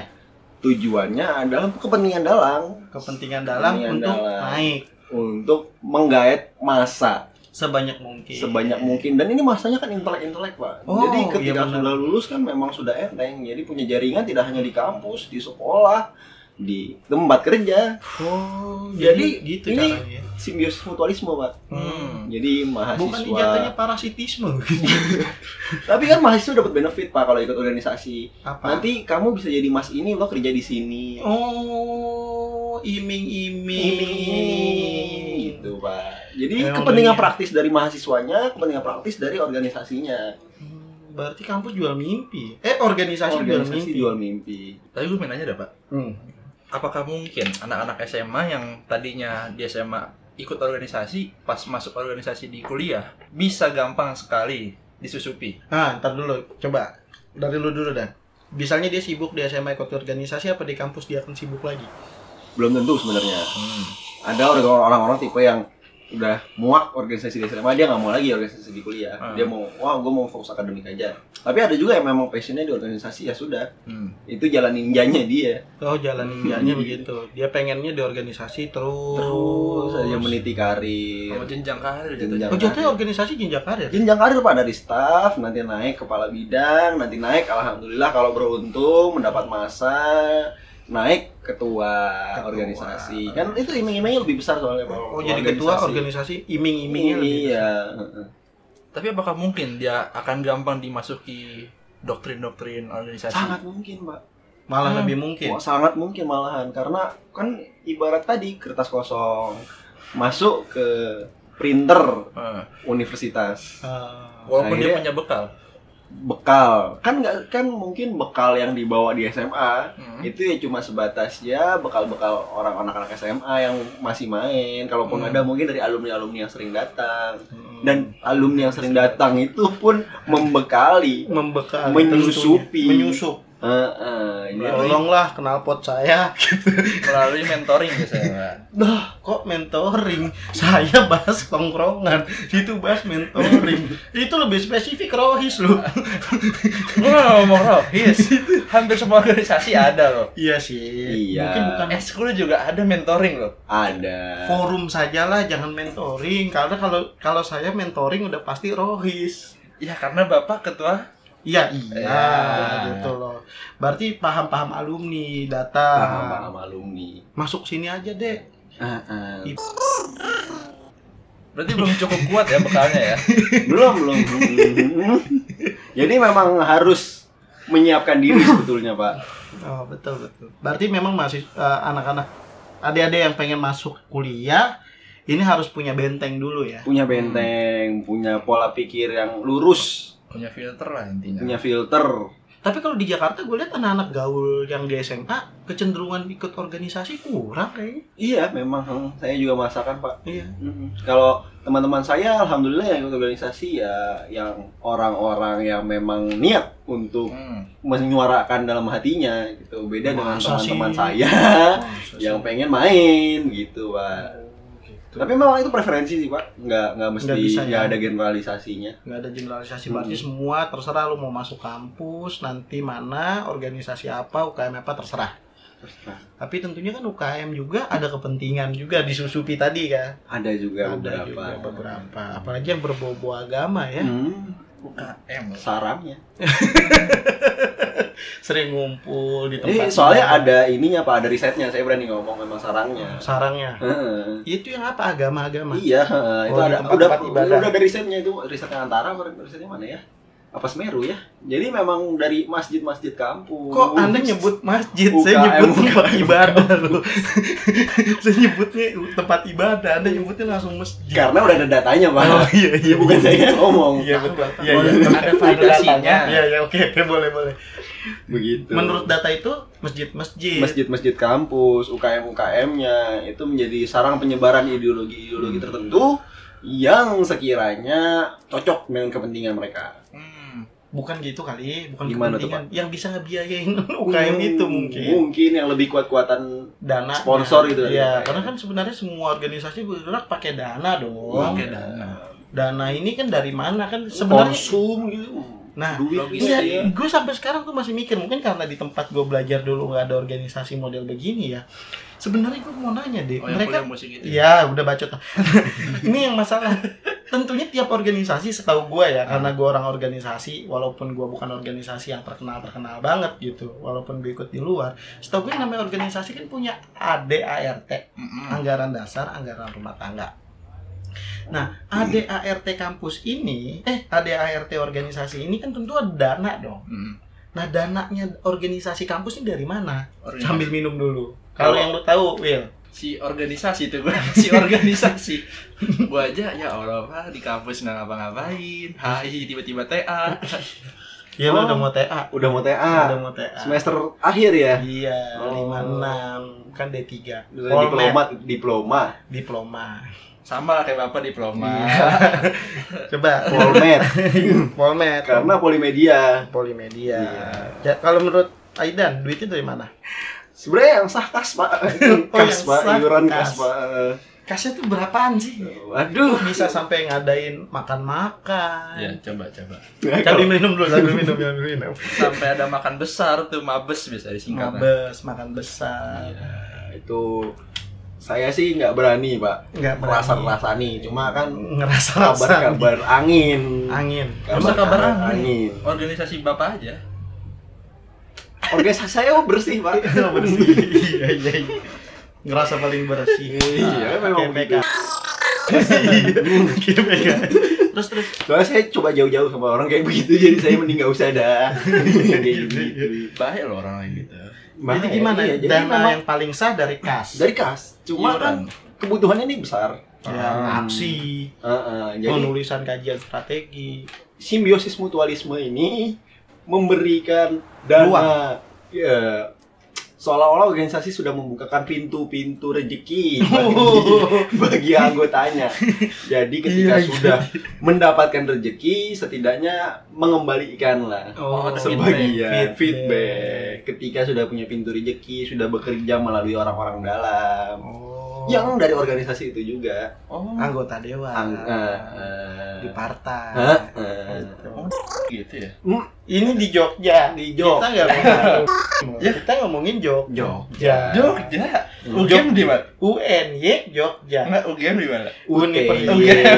tujuannya adalah kepentingan dalang kepentingan dalang Kepentingan untuk dalang. naik untuk menggait masa sebanyak mungkin. sebanyak mungkin dan ini masanya kan intelek-intelek pak Oh, jadi iya ketika benar. sudah lulus kan memang sudah enteng jadi punya jaringan tidak hanya di kampus di sekolah di tempat kerja. Oh, Jadi, jadi gitu ini caranya. Simbiosis mutualisme, Pak. Hmm. Jadi mahasiswa Bukan jatuhnya parasitisme [LAUGHS] gitu. Tapi kan mahasiswa dapat benefit, Pak, kalau ikut organisasi. Apa? Nanti kamu bisa jadi Mas ini lo kerja di sini. Oh, iming-iming. Gitu, Pak. Jadi Emang kepentingan dunia. praktis dari mahasiswanya, kepentingan praktis dari organisasinya. Hmm, Berarti kampus jual mimpi. Eh, organisasi, jual Organisasi mimpi. jual mimpi. Tapi gue mau nanya dah, Pak. Hmm. Apakah mungkin anak-anak SMA yang tadinya di SMA ikut organisasi, pas masuk organisasi di kuliah, bisa gampang sekali disusupi? Nah, ntar dulu. Coba. Dari lu dulu, Dan. Misalnya dia sibuk di SMA ikut organisasi, apa di kampus dia akan sibuk lagi? Belum tentu sebenarnya. Hmm. Ada orang- orang-orang tipe yang udah muak organisasi di SMA dia nggak mau lagi organisasi di kuliah Hmm. dia mau wah gue mau fokus akademik aja tapi ada juga yang memang passionnya di organisasi ya sudah Hmm. itu jalan ninjanya dia Oh, jalan ninjanya Hmm. begitu. Dia pengennya di organisasi terus. terus saja meniti karir Sama jenjang karir Jenjang. jatuhnya. Oh, jatuhnya organisasi jenjang karir. jenjang karir pak dari staff nanti naik kepala bidang nanti naik alhamdulillah kalau beruntung mendapat masa naik ketua, Ketua. organisasi kan itu iming-imingnya lebih besar soalnya pak Oh, jadi ketua organisasi iming-imingnya lebih. iya Tapi apakah mungkin dia akan gampang dimasuki doktrin-doktrin organisasi? sangat mungkin pak Malah Hmm. lebih mungkin. Wah, sangat mungkin malahan karena kan ibarat tadi kertas kosong masuk ke printer Eh, universitas Ah, walaupun dia Akhirnya- punya bekal. Bekal kan nggak kan mungkin bekal yang dibawa di SMA Hmm. itu ya cuma sebatas ya bekal-bekal orang anak-anak SMA yang masih main kalaupun Hmm. ada mungkin dari alumni-alumni yang sering datang hmm. dan alumni yang sering datang itu pun membekali membekali menyusupi. tentunya. Menyusup Heeh, jadi tolonglah knalpot saya [LAUGHS] Melalui mentoring biasanya. dah kok mentoring saya bahas tongkrongan itu bahas mentoring itu lebih spesifik rohis loh nggak ngomong rohis. Hampir semua organisasi ada loh. iya sih Iya. mungkin bukan Eskul juga ada mentoring loh. ada forum sajalah jangan mentoring karena kalau kalau saya mentoring udah pasti rohis Ya karena bapak ketua. Iya iya Ya. gitu loh berarti paham-paham alumni data paham-paham alumni masuk sini aja deh Heeh. Berarti belum cukup kuat ya bekalnya ya. [LAUGHS] belum belum belum. jadi memang harus menyiapkan diri sebetulnya pak Oh betul betul. Berarti memang masih eh, anak-anak adik-adik yang pengen masuk kuliah ini harus punya benteng dulu ya. punya benteng punya pola pikir yang lurus Punya filter lah intinya. punya filter Tapi kalau di Jakarta gue lihat anak-anak gaul yang di SMA kecenderungan ikut organisasi kurang kayaknya. iya memang hmm, saya juga merasakan pak Iya. Kalau teman-teman saya alhamdulillah yang ikut organisasi ya yang orang-orang yang memang niat untuk Hmm. menyuarakan dalam hatinya gitu beda dengan Masa sih? teman-teman saya Masa [LAUGHS] sih? yang pengen main gitu pak gitu. tapi memang itu preferensi sih pak nggak nggak mesti Nggak bisa, nggak ya? ada generalisasinya nggak ada generalisasi berarti semua terserah lu mau masuk kampus nanti mana organisasi apa UKM apa terserah. Tapi tentunya kan UKM juga ada kepentingan juga disusupi tadi kan. ada juga ada beberapa juga beberapa apalagi yang berbau-bau agama ya Hmm, UKM sarangnya [LAUGHS] sering ngumpul di Ini tempat soalnya ada ininya pak ada risetnya. Saya berani ngomong memang sarangnya. Sarangnya? Heeh. itu yang apa? Agama-agama? Iya, heeh, itu Oh, di ada tempat-tempat udah ibadah. udah ada risetnya itu. Risetnya antara risetnya mana ya? Apa Semeru ya? Jadi memang dari masjid-masjid kampus. kok anda nyebut masjid UKM, saya nyebut tempat UKM. ibadah loh [LAUGHS] saya nyebutnya tempat ibadah anda nyebutnya langsung masjid Karena udah ada datanya, Pak. oh iya iya Bukan saya yang ngomong. iya betul iya iya ada validasinya. iya iya oke oke boleh boleh Begitu. menurut data itu masjid-masjid masjid-masjid kampus, UKM-UKM-nya itu menjadi sarang penyebaran ideologi-ideologi tertentu yang sekiranya cocok dengan kepentingan mereka. Hmm. bukan gitu kali bukan Gimana tuh, kepentingan yang bisa ngebiayain [LAUGHS] UKM itu Hmm, mungkin Mungkin yang lebih kuat-kuatan dana Sponsor gitu ya. Iya, karena kan sebenarnya semua organisasi bergerak pakai dana dong. Pakai dana. Dana ini kan dari mana kan sebenarnya konsum gitu. Nah, duit gitu Iya, ya. gue sampai sekarang tuh masih mikir mungkin karena di tempat gue belajar dulu nggak ada organisasi model begini ya. Sebenarnya gue mau nanya deh, Oh, mereka kuliah musik itu. Iya, udah bacot. [LAUGHS] ini yang masalah tentunya tiap organisasi setahu gue ya karena gue orang organisasi walaupun gue bukan organisasi yang terkenal terkenal banget gitu walaupun gue ikut di luar setahu gue namanya organisasi kan punya ADART Mm-mm. anggaran dasar anggaran rumah tangga nah ADART kampus ini eh ADART organisasi ini kan tentu ada dana dong Mm. nah dananya organisasi kampus ini dari mana Organisasi. sambil minum dulu kalau yang lu tahu Will si organisasi tuh gua [LAUGHS] si organisasi gua aja ya Allah di kampus nggak ngapa-ngapain hai tiba-tiba TA ya lu Oh. udah mau TA Udah mau udah TA. mau TA Semester akhir ya. Iya, Oh. lima enam kan D 3 Udah diploma, diploma, diploma. Sama lah kayak bapak diploma Iya. [LAUGHS] Coba polmed. [LAUGHS] Polmed Karena polimedia. Polimedia. Iya. Ya, kalau menurut Aidan, duitnya dari mana? Sebenarnya yang sah kas pak, Oh, [LAUGHS] kas pak, iuran kas. kas pak. Kasnya tuh berapaan sih? Waduh. Bisa sampai ngadain makan-makan? ya coba coba Sambil minum dulu, sambil minum, sambil minum. sampai ada makan besar tuh mabes bisa disingkat Mabes, makan besar. Ya, itu saya sih nggak berani pak Enggak merasa rasani cuma kan ngerasa kabar-kabar angin angin. Masa kabar angin? angin organisasi bapak aja organisasi saya bersih pak [LAUGHS] bersih. Iya, iya, iya. Ngerasa paling bersih. Iya, memang KPK. begitu. [LAUGHS] KPK. Terus terus soalnya saya coba jauh-jauh sama orang kayak begitu jadi saya mending nggak usah dah [LAUGHS] kayak gitu bahaya loh orang kayak gitu Jadi gimana? Iya, jadi Dana memang yang paling sah dari kas. dari kas cuma Iuran. kan kebutuhannya ini besar ya, Ah. aksi, Heeh, jadi penulisan kajian strategi. simbiosis mutualisme ini memberikan dana ya seolah-olah organisasi sudah membukakan pintu-pintu rezeki bagi, [LAUGHS] bagi anggotanya. Jadi ketika Iya, iya. sudah mendapatkan rezeki, setidaknya mengembalikan lah Oh, sebagian feedback. feedback. Ketika sudah punya pintu rezeki, sudah bekerja melalui orang-orang dalam. Oh. Yang dari organisasi itu juga. oh anggota dewan Ang- eh, eh, di partai. eh, eh. gitu ya Ini di Jogja. Di Jogja. Kita nggak ngomongin. [LAUGHS] Ya. Kita ngomongin Jogja. Jogja. Jogja Hmm. UGM di mana UNY Jogja. enggak UGM di mana UGM.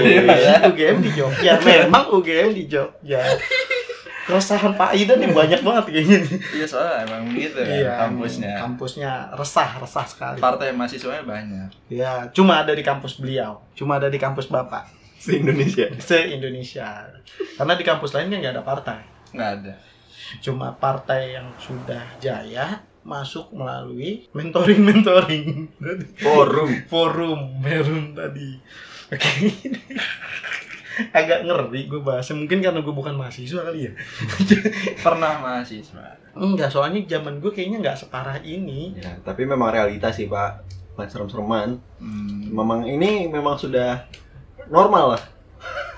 UGM di Jogja. [LAUGHS] Memang UGM di Jogja. [LAUGHS] Keresahan Pak Ida nih banyak banget kayaknya nih. iya soalnya emang gitu kan Iya, kampusnya Kampusnya resah, resah sekali. partai mahasiswanya banyak Ya, cuma ada di kampus beliau, cuma ada di kampus Bapak Se-Indonesia. se-Indonesia. Karena di kampus lain kan nggak ada partai. nggak ada Cuma partai yang sudah jaya masuk melalui mentoring-mentoring Forum. forum forum tadi. Oke. [LAUGHS] Agak ngeri gue bahasnya mungkin karena gue bukan mahasiswa kali ya. [LAUGHS] pernah mahasiswa Enggak, soalnya zaman gue kayaknya nggak separah ini. Ya, tapi memang realitas sih Pak. Bukan serem-sereman. hmm. Memang ini memang sudah normal lah.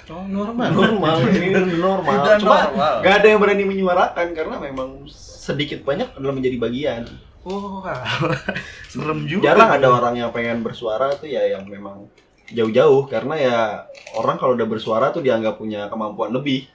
Oh, normal. Normal, [LAUGHS] ini normal. Udah Cuma normal. nggak ada yang berani menyuarakan karena memang sedikit banyak adalah menjadi bagian. Oh, serem juga. Jarang ada orang yang pengen bersuara tuh ya yang memang jauh-jauh karena ya orang kalau udah bersuara tuh dianggap punya kemampuan lebih.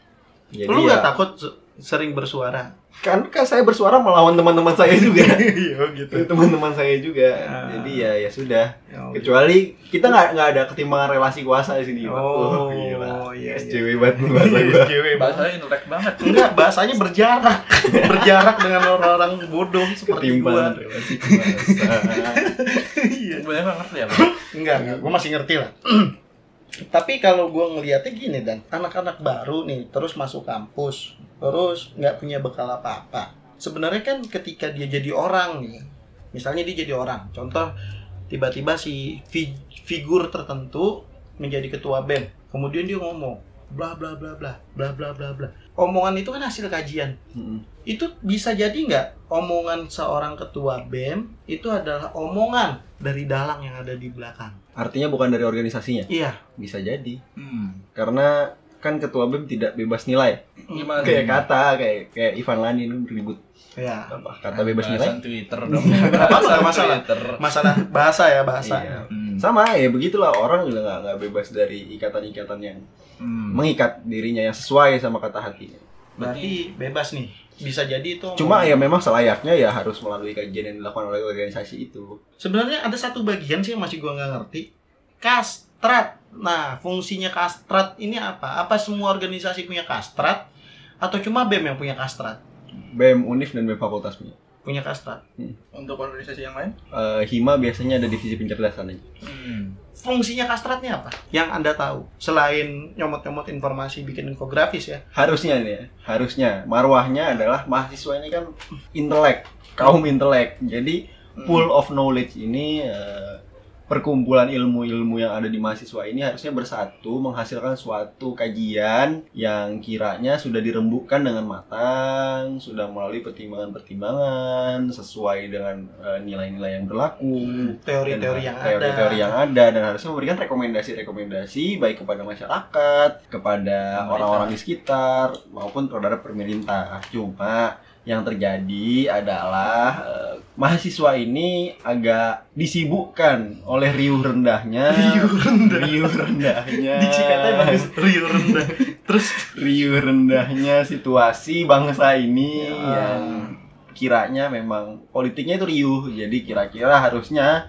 Jadi Lu ya nggak takut se- sering bersuara? kan kan saya bersuara melawan teman-teman saya juga. [LAUGHS] Iya gitu. teman-teman saya juga. Ah. Jadi ya ya sudah. Oh, Kecuali kita nggak nggak ada ketimbangan relasi kuasa di sini. Oh, Wah, gila. iya, iya. SJW banget nih bahasa gua. SJW banget. bahasanya intelek banget Enggak, bahasanya berjarak. [LAUGHS] berjarak dengan orang-orang bodoh seperti gua. Ketimbangan relasi kuasa. [LAUGHS] Iya. gue nggak ngerti ya. Enggak, enggak. Gua masih ngerti lah. [CLEARS THROAT] Tapi kalau gua ngelihatnya gini dan anak-anak baru nih terus masuk kampus, terus nggak punya bekal apa-apa. Sebenarnya kan ketika dia jadi orang nih, misalnya dia jadi orang, contoh tiba-tiba si fi- figur tertentu menjadi ketua BEM, kemudian dia ngomong bla bla bla bla bla bla bla bla. Omongan itu kan hasil kajian. Mm-mm. Itu bisa jadi nggak omongan seorang ketua BEM itu adalah omongan dari dalang yang ada di belakang. Artinya bukan dari organisasinya. Iya. Bisa jadi. hmm. Karena kan ketua BEM tidak bebas nilai. gimana Kayak kata kayak kayak Ivan Lani itu ribut Ya. apa kata bebas nilai. Bahasan Twitter dong nggak masalah. Twitter Masalah bahasa ya bahasa. Iya. hmm. Sama ya begitulah orang juga nggak nggak bebas dari ikatan-ikatan yang Hmm. mengikat dirinya yang sesuai sama kata hatinya. Berarti bebas nih. Bisa jadi itu. Cuma ya memang selayaknya ya harus melalui kajian yang dilakukan oleh organisasi itu. sebenarnya ada satu bagian sih yang masih gua nggak ngerti. Kastrat. Nah, fungsinya kastrat ini apa? Apa semua organisasi punya kastrat atau cuma BEM yang punya kastrat? BEM Unif dan BEM Fakultas punya. Punya kastrat. Untuk organisasi yang lain? Eh, Hima biasanya ada divisi pencerdasan aja. Hmm. Fungsinya kastratnya apa? Yang Anda tahu selain nyomot-nyomot informasi bikin infografis ya. Harusnya nih ya, harusnya marwahnya adalah mahasiswa ini kan intelek, kaum intelek. Jadi pool of knowledge ini eh, perkumpulan ilmu-ilmu yang ada di mahasiswa ini harusnya bersatu menghasilkan suatu kajian yang kiranya sudah dirembukkan dengan matang, sudah melalui pertimbangan-pertimbangan sesuai dengan eh, nilai-nilai yang berlaku. Teori-teori yang dan teori-teori ada. yang ada dan harusnya memberikan rekomendasi-rekomendasi baik kepada masyarakat, kepada orang-orang di sekitar maupun terhadap pemerintah. Cuma yang terjadi adalah eh, mahasiswa ini agak disibukkan oleh riuh rendahnya. [LAUGHS] Riuh rendah. riuh rendahnya. Di Cikatnya bagus. Riuh rendah. Terus? Riuh rendahnya situasi bangsa ini Ya. yang kiranya memang politiknya itu riuh. Jadi kira-kira harusnya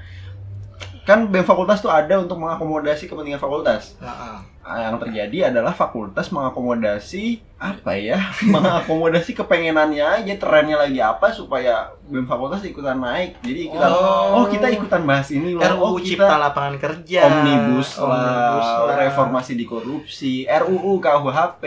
kan BEM fakultas tuh ada untuk mengakomodasi kepentingan fakultas. Nah, Ah, yang terjadi adalah fakultas mengakomodasi apa ya [LAUGHS] mengakomodasi kepengenannya aja trennya lagi apa supaya BEM fakultas ikutan naik jadi ikutan Oh. oh, kita ikutan bahas ini loh RUU oh Cipta kita Lapangan Kerja. omnibus Omnibus law, law. reformasi di korupsi RUU KUHP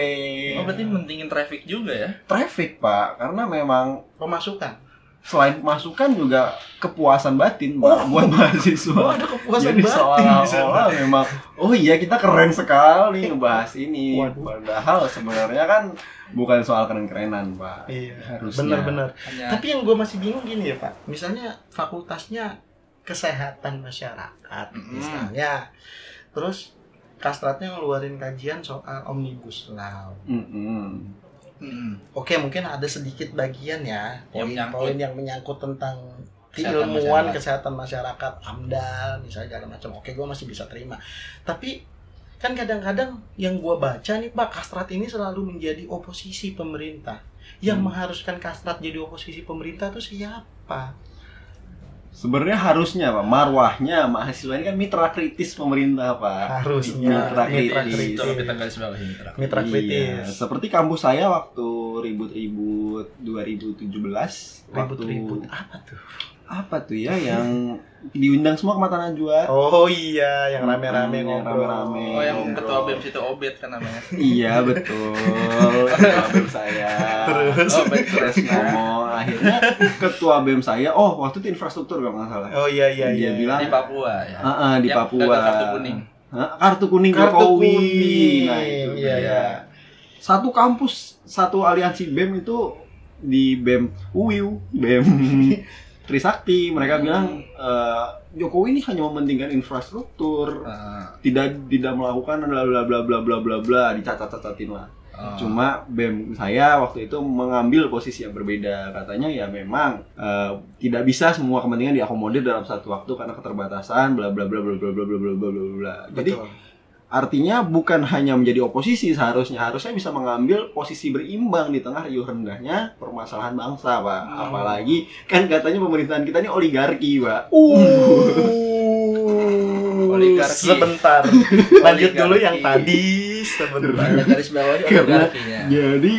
Oh berarti mentingin traffic juga ya? traffic pak karena memang pemasukan. Selain masukan juga kepuasan batin Oh. buat mahasiswa Oh, ada kepuasan jadi batin seolah-olah memang oh iya kita keren sekali ngebahas ini Waduh. padahal sebenarnya kan bukan soal keren-kerenan pak Iya, Harusnya. benar-benar. Hanya Tapi yang gue masih bingung gini ya Pak, misalnya fakultasnya kesehatan masyarakat, Mm-mm. misalnya, terus kastratnya ngeluarin kajian soal omnibus law. Mm-mm. Hmm. Oke, mungkin ada sedikit bagian ya, Yang poin-poin yang menyangkut tentang Kesehatan keilmuan masyarakat. kesehatan masyarakat, AMDAL, misalnya segala macam. Oke, gue masih bisa terima. Tapi kan kadang-kadang yang gue baca nih Pak, kastrat ini selalu menjadi oposisi pemerintah. Yang Hmm. mengharuskan kastrat jadi oposisi pemerintah itu siapa? Sebenarnya harusnya pak marwahnya mahasiswa ini kan mitra kritis pemerintah pak Harusnya Mitra mitra kritis. kritis. Coba kita garis mitra. Mitra Iya, kritis. seperti kampus saya waktu ribut-ribut 2017 waktu Ribut-ribut apa tuh? Apa tuh ya yang diundang semua ke Mata Najwa Oh iya, yang rame-rame Hmm, yang rame-rame. Oh yang Ngobrol. ketua BEM situ Obet kan namanya. iya betul [LAUGHS] ketua BEM saya Terus? Oh baik terus. ngomong akhirnya ketua BEM saya oh waktu itu infrastruktur kalau nggak salah Oh iya iya Dia iya. bilang- Di Papua ya. Ah, ah, di Yang Papua kartu kuning. Hah? kartu kuning Kartu Jokowi kuning. nah itu Iya, iya. satu kampus satu aliansi BEM itu di BEM UIU BEM [LAUGHS] Trisakti mereka bilang eh, Jokowi ini hanya mementingkan infrastruktur Ah, tidak tidak melakukan bla bla bla bla bla bla bla dicatat-catatin lah. ah. Cuma BEM saya waktu itu mengambil posisi yang berbeda. Katanya ya memang eh, tidak bisa semua kepentingan diakomodir dalam satu waktu karena keterbatasan bla bla bla bla bla bla bla bla bla bla bla. Jadi Betul. Artinya bukan hanya menjadi oposisi seharusnya harusnya bisa mengambil posisi berimbang di tengah riuh rendahnya permasalahan bangsa, Pak. Hmm. Apalagi kan katanya pemerintahan kita ini oligarki, Pak. Uh, [LAUGHS] Oligarki. sebentar. [LAUGHS] Lanjut dulu yang Oligarki. tadi sebentar. Garis bawahnya oligarkinya. Jadi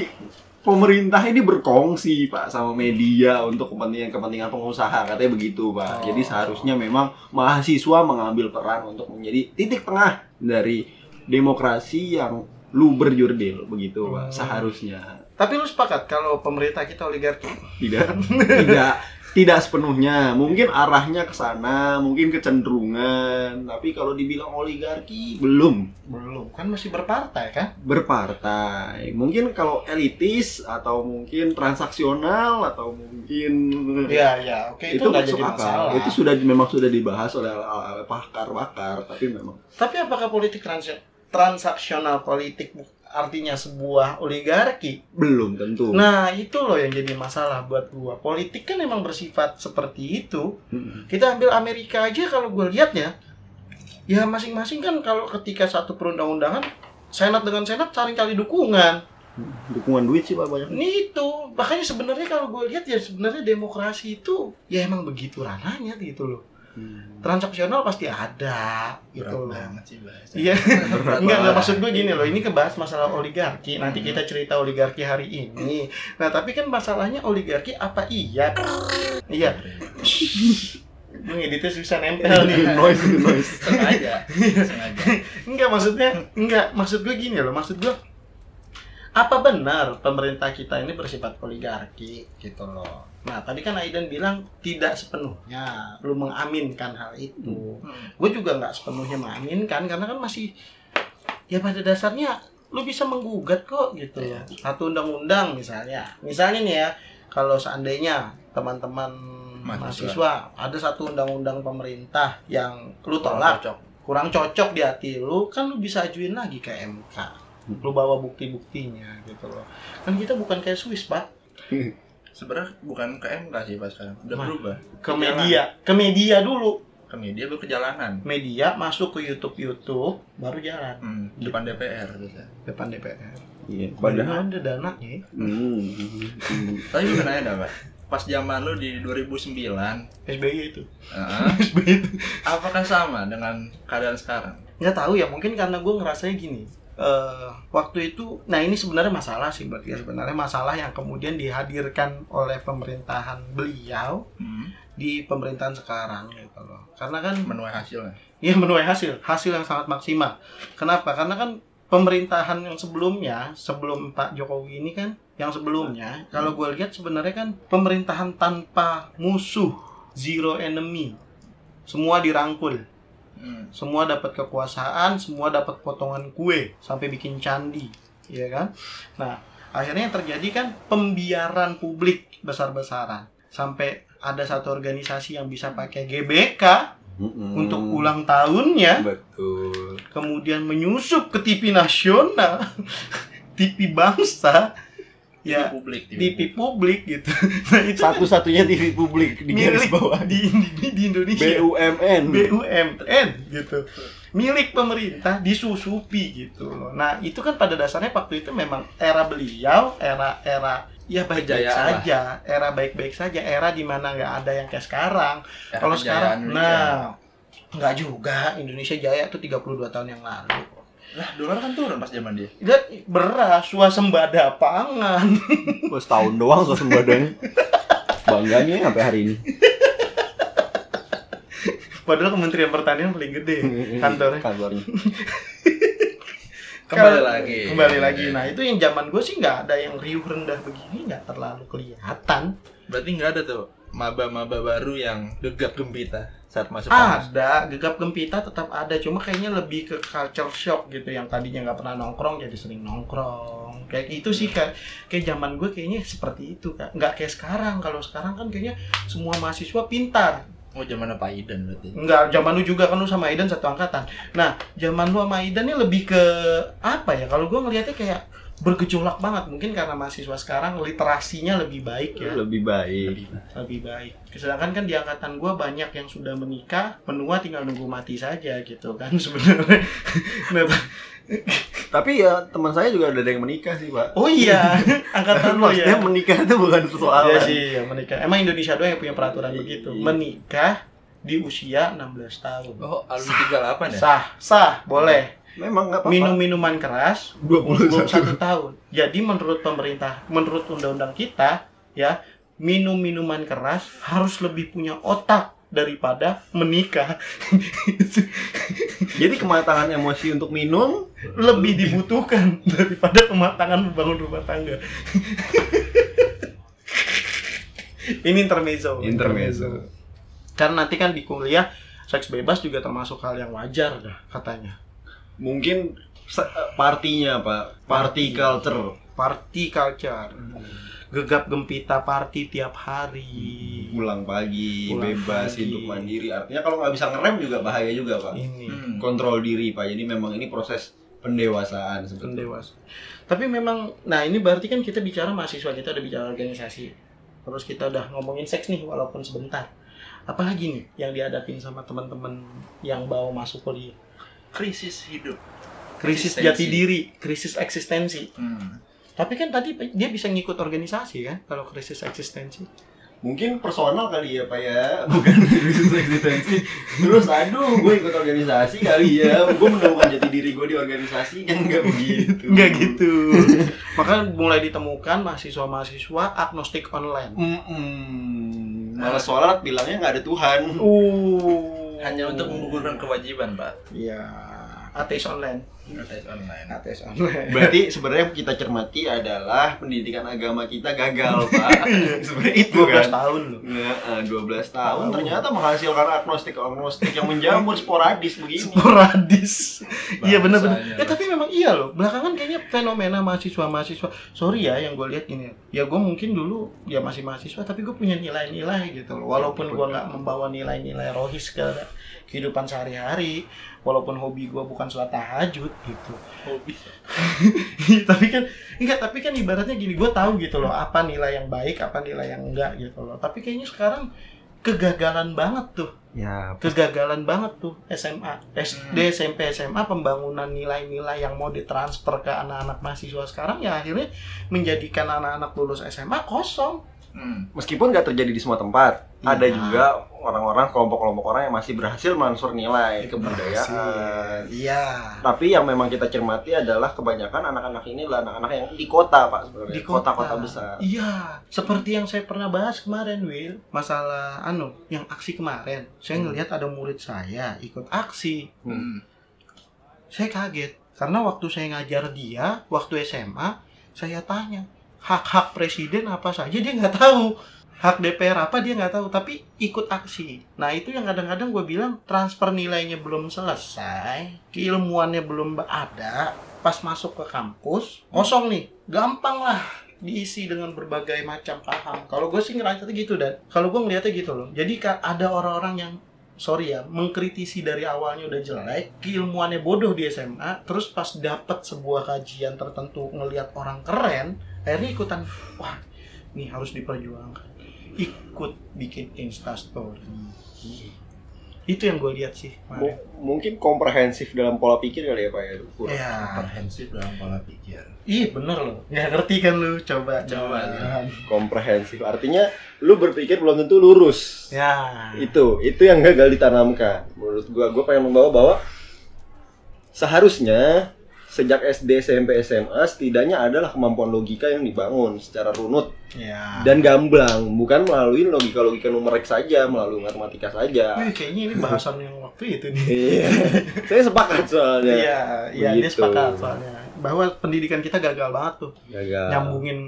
pemerintah ini berkongsi pak sama media untuk kepentingan-kepentingan pengusaha katanya begitu pak. Oh. Jadi seharusnya memang mahasiswa mengambil peran untuk menjadi titik tengah dari demokrasi yang luber jurdil begitu pak. Hmm. Seharusnya Tapi lu sepakat kalau pemerintah kita oligarki? tidak tidak tidak sepenuhnya mungkin arahnya ke sana mungkin kecenderungan tapi kalau dibilang oligarki belum Belum, kan masih berpartai kan? berpartai. Mungkin kalau elitis atau mungkin transaksional atau mungkin Iya, iya. Oke, itu, itu jadi akal. masalah. Itu sudah memang sudah dibahas oleh, pakar-pakar, tapi memang Tapi apakah politik trans- transaksional politik artinya sebuah oligarki? belum tentu. Nah, itu loh yang jadi masalah buat gua. Politik kan emang bersifat seperti itu. Kita ambil Amerika aja kalau gue lihat ya, ya masing-masing kan kalau ketika satu perundang-undangan, senat dengan senat saling cari dukungan. Dukungan duit sih pak banyak. Ini itu makanya sebenarnya kalau gue lihat ya sebenarnya demokrasi itu ya emang begitu ranahnya gitu loh. Transaksional pasti ada gitu Berat loh banget sih bahasa. Iya. [LAUGHS] Enggak, enggak maksud gue gini loh, ini kebahas masalah oligarki. Nanti Hmm. kita cerita oligarki hari ini. Nah, tapi kan masalahnya oligarki apa iya? Iya. [LAUGHS] Ngeditnya susah nempel nih. noise noise sengaja sengaja Enggak maksudnya, enggak maksud gue gini loh, maksud gue apa benar pemerintah kita ini bersifat oligarki gitu loh. Nah, tadi kan Aidan bilang tidak sepenuhnya lu mengaminkan hal itu. Hmm. gue juga nggak sepenuhnya mengaminkan karena kan masih ya pada dasarnya lu bisa menggugat kok gitu Iya. satu undang-undang misalnya misalnya nih ya kalau seandainya teman-teman Mahasiswa. mahasiswa ada satu undang-undang pemerintah yang lu Kurang tolak cocok. kurang cocok di hati lu kan lu bisa ajuin lagi ke MK lu bawa bukti-buktinya gitu loh kan kita bukan kayak Swiss pak [LAUGHS] sebenarnya bukan ke MK sih pas sekarang udah berubah ke media ke media dulu ke media baru ke jalanan media masuk ke YouTube YouTube baru jalan hmm, depan DPR gitu. depan DPR iya Padahal ada dananya ya. hmm. tapi gue nanya dah pak pas zaman lu di 2009 SBY itu. heeh, [LAUGHS] SBY itu. apakah sama dengan keadaan sekarang Nggak tahu ya, mungkin karena gue ngerasanya gini. Eh waktu itu, nah ini sebenarnya masalah sih berarti ya sebenarnya masalah yang kemudian dihadirkan oleh pemerintahan beliau hmm. di pemerintahan sekarang gitu loh. Karena kan menuai hasilnya ya menuai hasil, hasil yang sangat maksimal. Kenapa? Karena kan pemerintahan yang sebelumnya, sebelum Pak Jokowi ini kan, yang sebelumnya, kalau gue lihat sebenarnya kan pemerintahan tanpa musuh, zero enemy, semua dirangkul, hmm. semua dapat kekuasaan, semua dapat potongan kue sampai bikin candi, ya kan? Nah, akhirnya yang terjadi kan pembiaran publik besar-besaran sampai ada satu organisasi yang bisa pakai GBK Hmm. untuk ulang tahunnya betul kemudian menyusup ke TV nasional, [LAUGHS] TV bangsa, ya ya publik TV publik gitu. [LAUGHS] Nah itu satu-satunya TV publik di garis bawah di, di, di Indonesia. BUMN BUMN gitu. Milik pemerintah disusupi gitu loh. Nah, itu kan pada dasarnya waktu itu memang era beliau, era-era ya baik-baik lah. saja, era baik-baik saja, era di mana nggak ada yang kayak sekarang. Era Kalau sekarang, Indonesia. nah, nggak juga. Indonesia jaya tuh 32 tahun yang lalu. Lah dolar kan turun pas zaman dia Dan beras, swasembada pangan. [LAUGHS] Wah, setahun doang swasembadanya bangganya sampai hari ini Padahal Kementerian Pertanian paling gede kantornya. kantornya kembali lagi Kembali lagi. Nah, itu yang zaman gue sih nggak ada yang riuh rendah begini, nggak terlalu kelihatan. berarti nggak ada tuh maba-maba baru yang gegap gempita saat masuk kampus Ada, gegap gempita tetap ada, cuma kayaknya lebih ke culture shock gitu yang tadinya nggak pernah nongkrong jadi sering nongkrong. Kayak itu sih kayak kayak zaman gue kayaknya seperti itu kak. Nggak kayak sekarang. Kalau sekarang kan kayaknya semua mahasiswa pintar. oh zaman apa Idan berarti Enggak, zaman lu juga kan lu sama Aidan satu angkatan. Nah, zaman lu sama Aidan ini lebih ke apa ya? Kalau gua ngelihatnya kayak bergejolak banget. Mungkin karena mahasiswa sekarang literasinya lebih baik ya. lebih baik Lebih baik. Sedangkan kan di angkatan gua banyak yang sudah menikah, menua tinggal nunggu mati saja gitu kan [LAUGHS] sebenarnya. Nah, tapi ya teman saya juga ada yang menikah sih pak oh iya, [LAUGHS] angkatan maksudnya ya. menikah itu bukan persoalan Iya sih, ya menikah. Emang Indonesia doang yang punya peraturan begitu. Iya. Menikah di usia 16 tahun. oh alumni 38 ya Sah, sah, boleh. Memang nggak apa-apa minum minuman keras 21 21 tahun. Jadi menurut pemerintah, menurut undang-undang kita, ya minum minuman keras harus lebih punya otak daripada menikah. [LAUGHS] jadi kematangan emosi untuk minum lebih dibutuhkan daripada kematangan membangun rumah tangga. [LAUGHS] Ini intermezzo. Intermezzo. Karena nanti kan di kuliah seks bebas juga termasuk hal yang wajar katanya. Mungkin se- partinya pak party culture Party culture. Gegap gempita party tiap hari. pulang pagi Pulang bebas pagi. hidup mandiri artinya kalau nggak bisa ngerem juga bahaya juga pak Ini. Hmm. kontrol diri pak jadi memang ini proses pendewasaan sebetulnya pendewas. Tapi memang, nah ini berarti kan kita bicara mahasiswa, kita udah bicara organisasi. Terus kita udah ngomongin seks nih, walaupun sebentar. Apalagi nih yang dihadapin sama teman-teman yang bawa masuk kuliah? Krisis hidup Krisis Eksistensi. jati diri, krisis eksistensi. hmm. Tapi kan tadi dia bisa ngikut organisasi kan, kalau krisis eksistensi. mungkin personal kali ya pak ya [LAUGHS] bukan bisnis eksistensi terus aduh gue ikut organisasi kali ya gue menemukan jati diri gue di organisasi kan nggak begitu Enggak gitu. Makanya mulai ditemukan mahasiswa-mahasiswa agnostik online. Mm-mm. malah sholat bilangnya nggak ada Tuhan Uh. Hanya untuk menggugurkan kewajiban, Pak. Iya. Ateis online. Tes online. Ateis online. berarti sebenarnya yang kita cermati adalah pendidikan agama kita gagal pak [LAUGHS] sebenarnya itu 12 kan tahun loh. Nah, 12 tahun Tahun. ternyata menghasilkan agnostik-agnostik yang menjamur sporadis begini. sporadis. Iya benar-benar. Ya tapi memang iya loh. Belakangan kayaknya fenomena mahasiswa-mahasiswa. Sorry ya yang gue lihat gini. Ya gue mungkin dulu ya masih mahasiswa tapi gue punya nilai-nilai gitu loh. Walaupun gue nggak membawa nilai-nilai rohis ke kehidupan sehari-hari. Walaupun hobi gue bukan sholat tahajud gitu. Hobi. [LAUGHS] tapi kan enggak tapi kan ibaratnya gini gue tahu gitu loh apa nilai yang baik apa nilai yang enggak gitu loh tapi kayaknya sekarang kegagalan banget tuh Ya, kegagalan banget tuh SMA, SD, Hmm. SMP, SMA pembangunan nilai-nilai yang mau ditransfer ke anak-anak mahasiswa sekarang ya akhirnya menjadikan anak-anak lulus SMA kosong. Hmm. meskipun nggak terjadi di semua tempat, Iya. ada juga orang-orang kelompok-kelompok orang yang masih berhasil mansur nilai kebudayaan. Iya. Tapi yang memang kita cermati adalah kebanyakan anak-anak ini adalah anak-anak yang di kota, Pak, sebenarnya. Di kota. Kota-kota besar. Iya, seperti yang saya pernah bahas kemarin, Will, masalah anu, yang aksi kemarin. Saya Hmm. ngelihat ada murid saya ikut aksi. Hmm. Saya kaget karena waktu saya ngajar dia waktu SMA, saya tanya hak-hak presiden apa saja dia nggak tahu. Hak DPR apa dia nggak tahu, tapi ikut aksi. Nah itu yang kadang-kadang gue bilang transfer nilainya belum selesai, keilmuannya belum ada, pas masuk ke kampus kosong nih, gampang lah diisi dengan berbagai macam paham. Kalau gue sih ngerasa gitu dan kalau gue ngeliatnya gitu loh. Jadi ada orang-orang yang sorry ya mengkritisi dari awalnya udah jelek, keilmuannya bodoh di SMA, terus pas dapet sebuah kajian tertentu ngelihat orang keren, akhirnya ikutan wah ini harus diperjuangkan. Ikut bikin instastory. Itu yang gue lihat sih. kemarin. Mungkin komprehensif dalam pola pikir kali ya, Pak ya. Kurang. Ya, Komprehensif dalam pola pikir. iya bener loh. Nggak ngerti kan lu? Coba, Coba, jangan. Komprehensif artinya lu berpikir belum tentu lurus. Ya. itu itu yang gagal ditanamkan menurut gua gua pengen membawa bahwa seharusnya sejak SD SMP SMA setidaknya adalah kemampuan logika yang dibangun secara runut Ya. dan gamblang. Bukan melalui logika logika numerik saja melalui matematika saja. Wih, kayaknya ini bahasan yang waktu itu nih. iya. [LAUGHS] Saya sepakat soalnya. Iya, iya dia sepakat soalnya. Bahwa pendidikan kita gagal banget tuh. Gagal. Nyambungin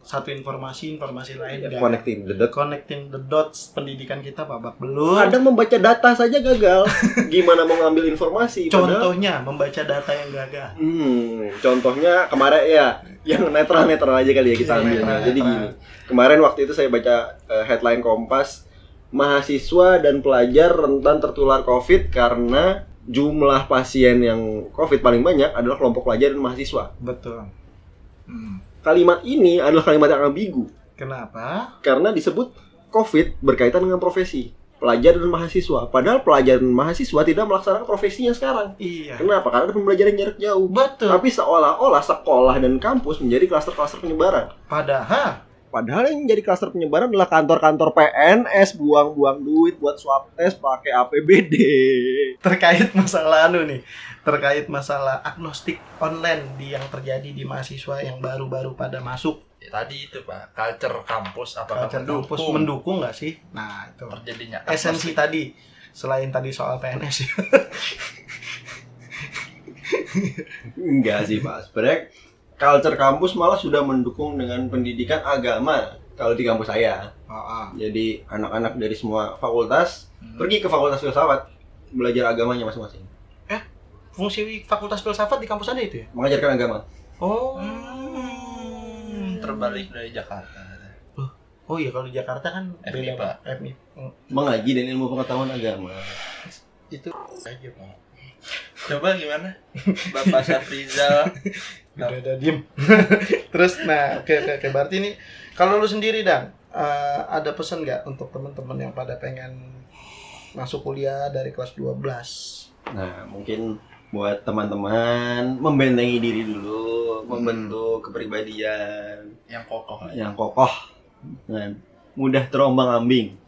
satu informasi informasi lain Ya, connecting the dot connecting the dots pendidikan kita babak belur. kadang membaca data saja gagal [LAUGHS] gimana mau ngambil informasi padahal Contohnya membaca data yang gagal. Hmm, contohnya kemarin ya, yang netral-netral aja kali ya kita Iya, ambil. netral, Jadi netral. gini, kemarin waktu itu saya baca eh, headline Kompas, mahasiswa dan pelajar rentan tertular COVID karena jumlah pasien yang COVID paling banyak adalah kelompok pelajar dan mahasiswa. Betul. Hmm. Kalimat ini adalah kalimat yang ambigu Kenapa? karena disebut COVID berkaitan dengan profesi pelajar dan mahasiswa. Padahal pelajar dan mahasiswa tidak melaksanakan profesinya sekarang. Iya. Kenapa? Karena ada pembelajaran jarak jauh. Betul. Tapi seolah-olah sekolah dan kampus menjadi klaster-klaster penyebaran. Padahal Padahal yang menjadi klaster penyebaran adalah kantor-kantor PNS buang-buang duit buat swab test pakai APBD. terkait masalah anu nih, terkait masalah agnostik online di yang terjadi di mahasiswa yang baru-baru pada masuk Ya, tadi itu Pak, culture kampus apakah Culture mendukung kampus mendukung nggak sih? Nah itu terjadinya esensi tadi selain tadi soal PNS ya. Enggak sih Pak. Sebenarnya culture kampus malah sudah mendukung dengan pendidikan agama kalau di kampus saya. Jadi anak-anak dari semua fakultas Hmm. pergi ke fakultas filsafat belajar agamanya masing-masing. Fungsi Fakultas Filsafat di kampus ada itu ya? Mengajarkan agama. Oh. Hmm, terbalik dari Jakarta. Oh iya kalau di Jakarta kan FMI, beda Pak. FMI. Oh, Mengaji dan ilmu pengetahuan agama. itu aja Pak. Coba gimana? [LAUGHS] Bapak Syafrizal. Udah ada diem. [LAUGHS] Terus nah oke oke oke berarti ini kalau lu sendiri dan ada pesan nggak untuk teman-teman yang pada pengen masuk kuliah dari kelas 12? Nah, mungkin buat teman-teman membentengi diri dulu, membentuk kepribadian yang kokoh. yang kokoh. Nah, mudah terombang-ambing.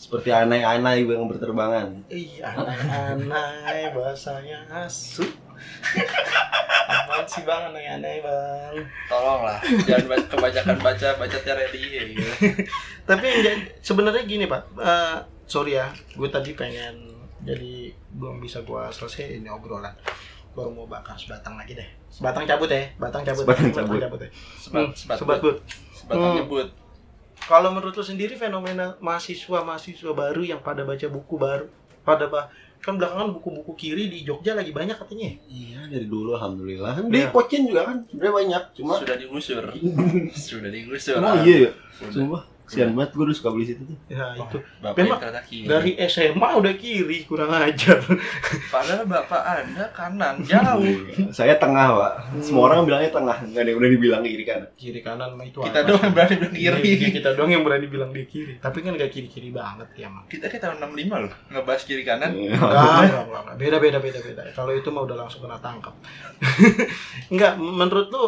Seperti anai-anai yang berterbangan. Iya, aneh-aneh bahasanya asu. Apaan sih bang aneh-aneh bang? Tolonglah, jangan ba- kebanyakan baca baca teori gitu. Tapi sebenarnya gini pak, Eh, sorry ya, gue tadi pengen jadi belum bisa gue selesai ini obrolan. Baru mau bakar sebatang lagi deh. Sebatang cabut ya, batang cabut. Sebatang cabut. ya. Sebat, Hmm, sebat, sebat but. but. Sebatang Hmm. Kalau menurut lu sendiri fenomena mahasiswa-mahasiswa baru yang pada baca buku baru, pada bah kan belakangan buku-buku kiri di Jogja lagi banyak katanya. Iya, dari dulu alhamdulillah. Di Iya. Pocin juga kan sebenarnya banyak, cuma Sudah digusur. [LAUGHS] Sudah digusur. Emang iya ya? Sumpah, kesian banget gue dulu suka beli situ tuh. Ya itu Bapak Memang yang kiri. dari SMA udah kiri kurang ajar. Padahal bapak anda kanan jauh. Saya tengah, Pak. Semua orang bilangnya tengah, nggak ada yang udah dibilang kiri kanan. kiri kanan mah itu Kita doang sih? berani bilang kiri. Iya, kita doang yang berani bilang dia kiri. Tapi kan gak kiri-kiri banget ya, Mang. Kita ke tahun 65 loh, ngebahas kiri kanan. Iya. Enggak, enggak, enggak, enggak. Beda, beda, beda, beda. Kalau itu mah udah langsung kena tangkap. enggak, [LAUGHS] menurut lu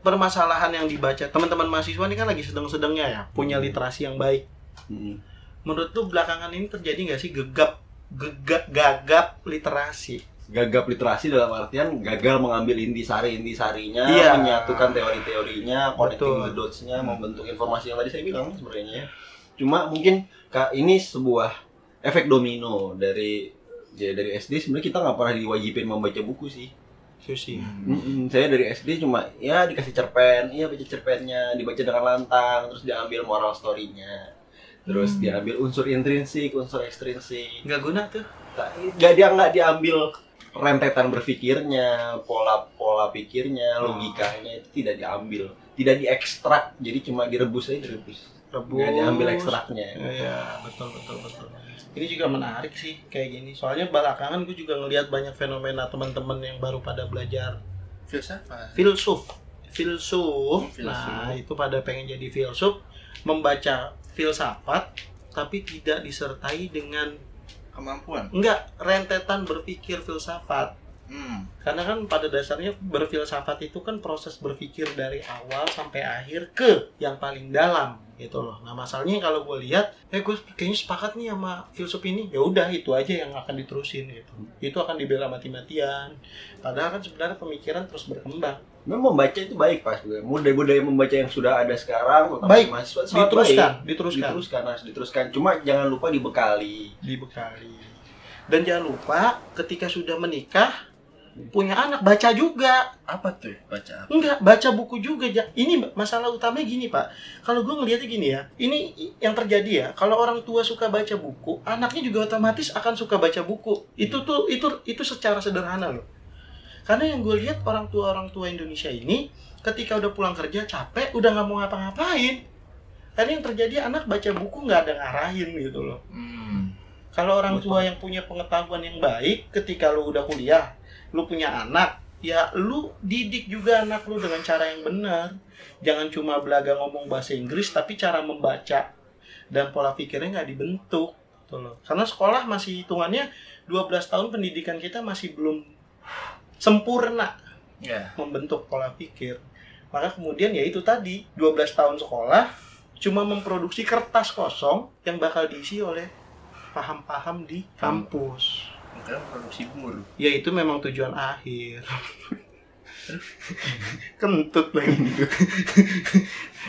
permasalahan yang dibaca teman-teman mahasiswa ini kan lagi sedang-sedangnya ya, punya literasi yang baik. Mm. Menurut lu belakangan ini terjadi nggak sih gegap gegap gagap literasi? Gagap literasi dalam artian gagal mengambil intisari intisarinya, Iya. menyatukan teori-teorinya, connecting Betul. the dots-nya, membentuk informasi yang tadi saya bilang sebenarnya. ya. Cuma mungkin kak ini sebuah efek domino dari ya dari SD sebenarnya kita nggak pernah diwajibin membaca buku sih. Susi. Mm-mm, saya dari SD cuma ya dikasih cerpen, iya baca cerpennya, dibaca dengan lantang, terus diambil moral story-nya. Terus Hmm. diambil unsur intrinsik, unsur ekstrinsik. Nggak guna tuh. Nggak dia nggak diambil rentetan berpikirnya, pola-pola pikirnya, Oh. logikanya itu tidak diambil, tidak diekstrak, jadi cuma direbus aja direbus. Rebus. Nggak diambil ekstraknya. Iya, betul betul betul. Ini juga menarik sih kayak gini. Soalnya belakangan gue juga ngelihat banyak fenomena teman-teman yang baru pada belajar Filsafat. filsuf. Filsuf. Filsuf. Nah, itu pada pengen jadi filsuf, membaca filsafat tapi tidak disertai dengan Kemampuan. enggak rentetan berpikir filsafat. Hmm. Karena kan pada dasarnya berfilsafat itu kan proses berpikir dari awal sampai akhir ke yang paling dalam gitu loh. Nah masalahnya kalau gue lihat, eh gue kayaknya sepakat nih sama filsuf ini. Ya udah itu aja yang akan diterusin gitu. Itu akan dibela mati-matian. Padahal kan sebenarnya pemikiran terus berkembang. Memang membaca itu baik pas gue. Budaya-budaya membaca yang sudah ada sekarang, Baik. mahasiswa Diteruskan, baik. diteruskan, diteruskan harus diteruskan. Cuma jangan lupa dibekali. dibekali. Dan jangan lupa ketika sudah menikah punya anak baca juga. Apa tuh baca apa? Enggak, baca buku juga. Ini masalah utamanya gini, Pak. Kalau gue ngelihatnya gini ya, ini yang terjadi ya. Kalau orang tua suka baca buku, anaknya juga otomatis akan suka baca buku. Itu tuh itu itu secara sederhana loh. Karena yang gue lihat orang tua orang tua Indonesia ini ketika udah pulang kerja capek, udah nggak mau ngapa-ngapain. Karena yang terjadi anak baca buku nggak ada ngarahin gitu loh. Hmm. Kalau orang tua yang punya pengetahuan yang baik, ketika lu udah kuliah, lu punya anak, ya lu didik juga anak lu dengan cara yang benar. Jangan cuma belaga ngomong bahasa Inggris, tapi cara membaca dan pola pikirnya nggak dibentuk. Gitu loh. Karena sekolah masih hitungannya 12 tahun pendidikan kita masih belum sempurna Ya. membentuk pola pikir. Maka kemudian ya itu tadi, 12 tahun sekolah cuma memproduksi kertas kosong yang bakal diisi oleh paham-paham di kampus. Produksi buru. Ya itu memang tujuan akhir. [LAUGHS] Kentut lagi gitu.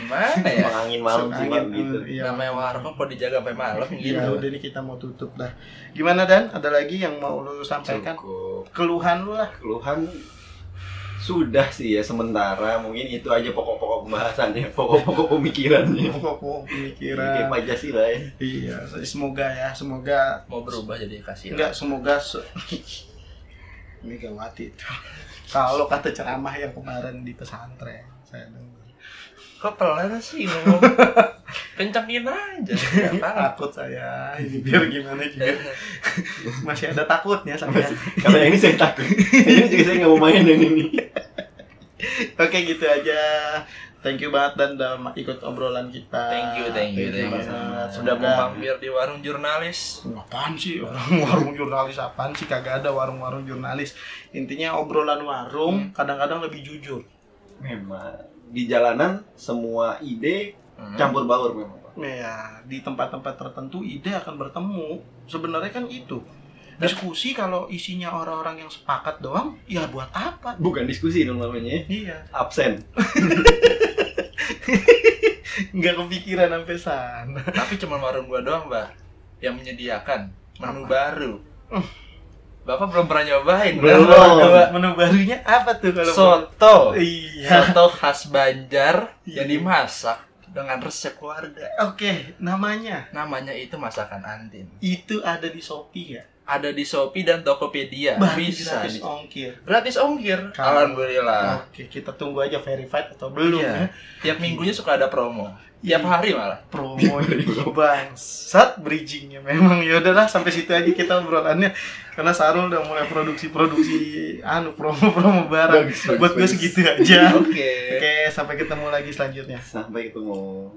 Gimana ya? Angin malam sih gitu. Iya. Namanya warung kok dijaga sampai malam gitu. Ya udah nih kita mau tutup dah. Gimana Dan? Ada lagi yang mau lu sampaikan? Cukup. Keluhan lu lah. Keluhan sudah sih ya sementara mungkin itu aja pokok-pokok pembahasannya pokok-pokok pemikirannya Pokok kayak pemikiran. Pancasila ya Iya, semoga ya, semoga Mau berubah jadi kasih. Enggak, semoga se [LAUGHS] Megawati itu. Kalau kata ceramah yang kemarin di pesantren, saya dengar. Kok pelan sih ngomong? [LAUGHS] Kencangin aja. Apa-apa. Takut saya, ini biar gimana juga. [LAUGHS] Masih ada takutnya saya. kalau yang ini saya takut ini juga saya nggak mau main yang ini [LAUGHS] Oke, gitu aja. Thank you banget dan udah ikut obrolan kita. Thank you, thank you, thank you. Sudah mau mampir di warung jurnalis. Apaan sih orang warung jurnalis apaan sih kagak ada warung-warung jurnalis. Intinya obrolan warung kadang-kadang lebih jujur. memang di jalanan semua ide Hmm. campur baur memang Pak. ya di tempat-tempat tertentu ide akan bertemu sebenarnya kan itu diskusi kalau isinya orang-orang yang sepakat doang ya buat apa Bukan diskusi dong namanya. iya Absen. [LAUGHS] nggak kepikiran sampai sana Tapi cuma warung gua doang, Mbak, yang menyediakan menu Apa? baru. Bapak belum pernah nyobain. Belum. Coba. menu barunya apa tuh kalau Soto. iya Soto khas Banjar Iya. yang dimasak dengan resep keluarga. oke namanya Namanya itu masakan Antin. itu ada di Shopee ya Ada di Shopee dan Tokopedia. Berarti Bisa. gratis ongkir Gratis ongkir. Kalau- Alhamdulillah. oke kita tunggu aja verified atau belum Iya. ya Tiap minggunya suka ada promo. Tiap hari malah. promo bangsat bridgingnya. Memang ya udahlah sampai situ aja kita obrolannya. Karena Sarul udah mulai produksi produksi anu promo promo barang. Bagus, bagus, buat gue segitu aja. Oke. oke sampai ketemu lagi selanjutnya. Sampai ketemu.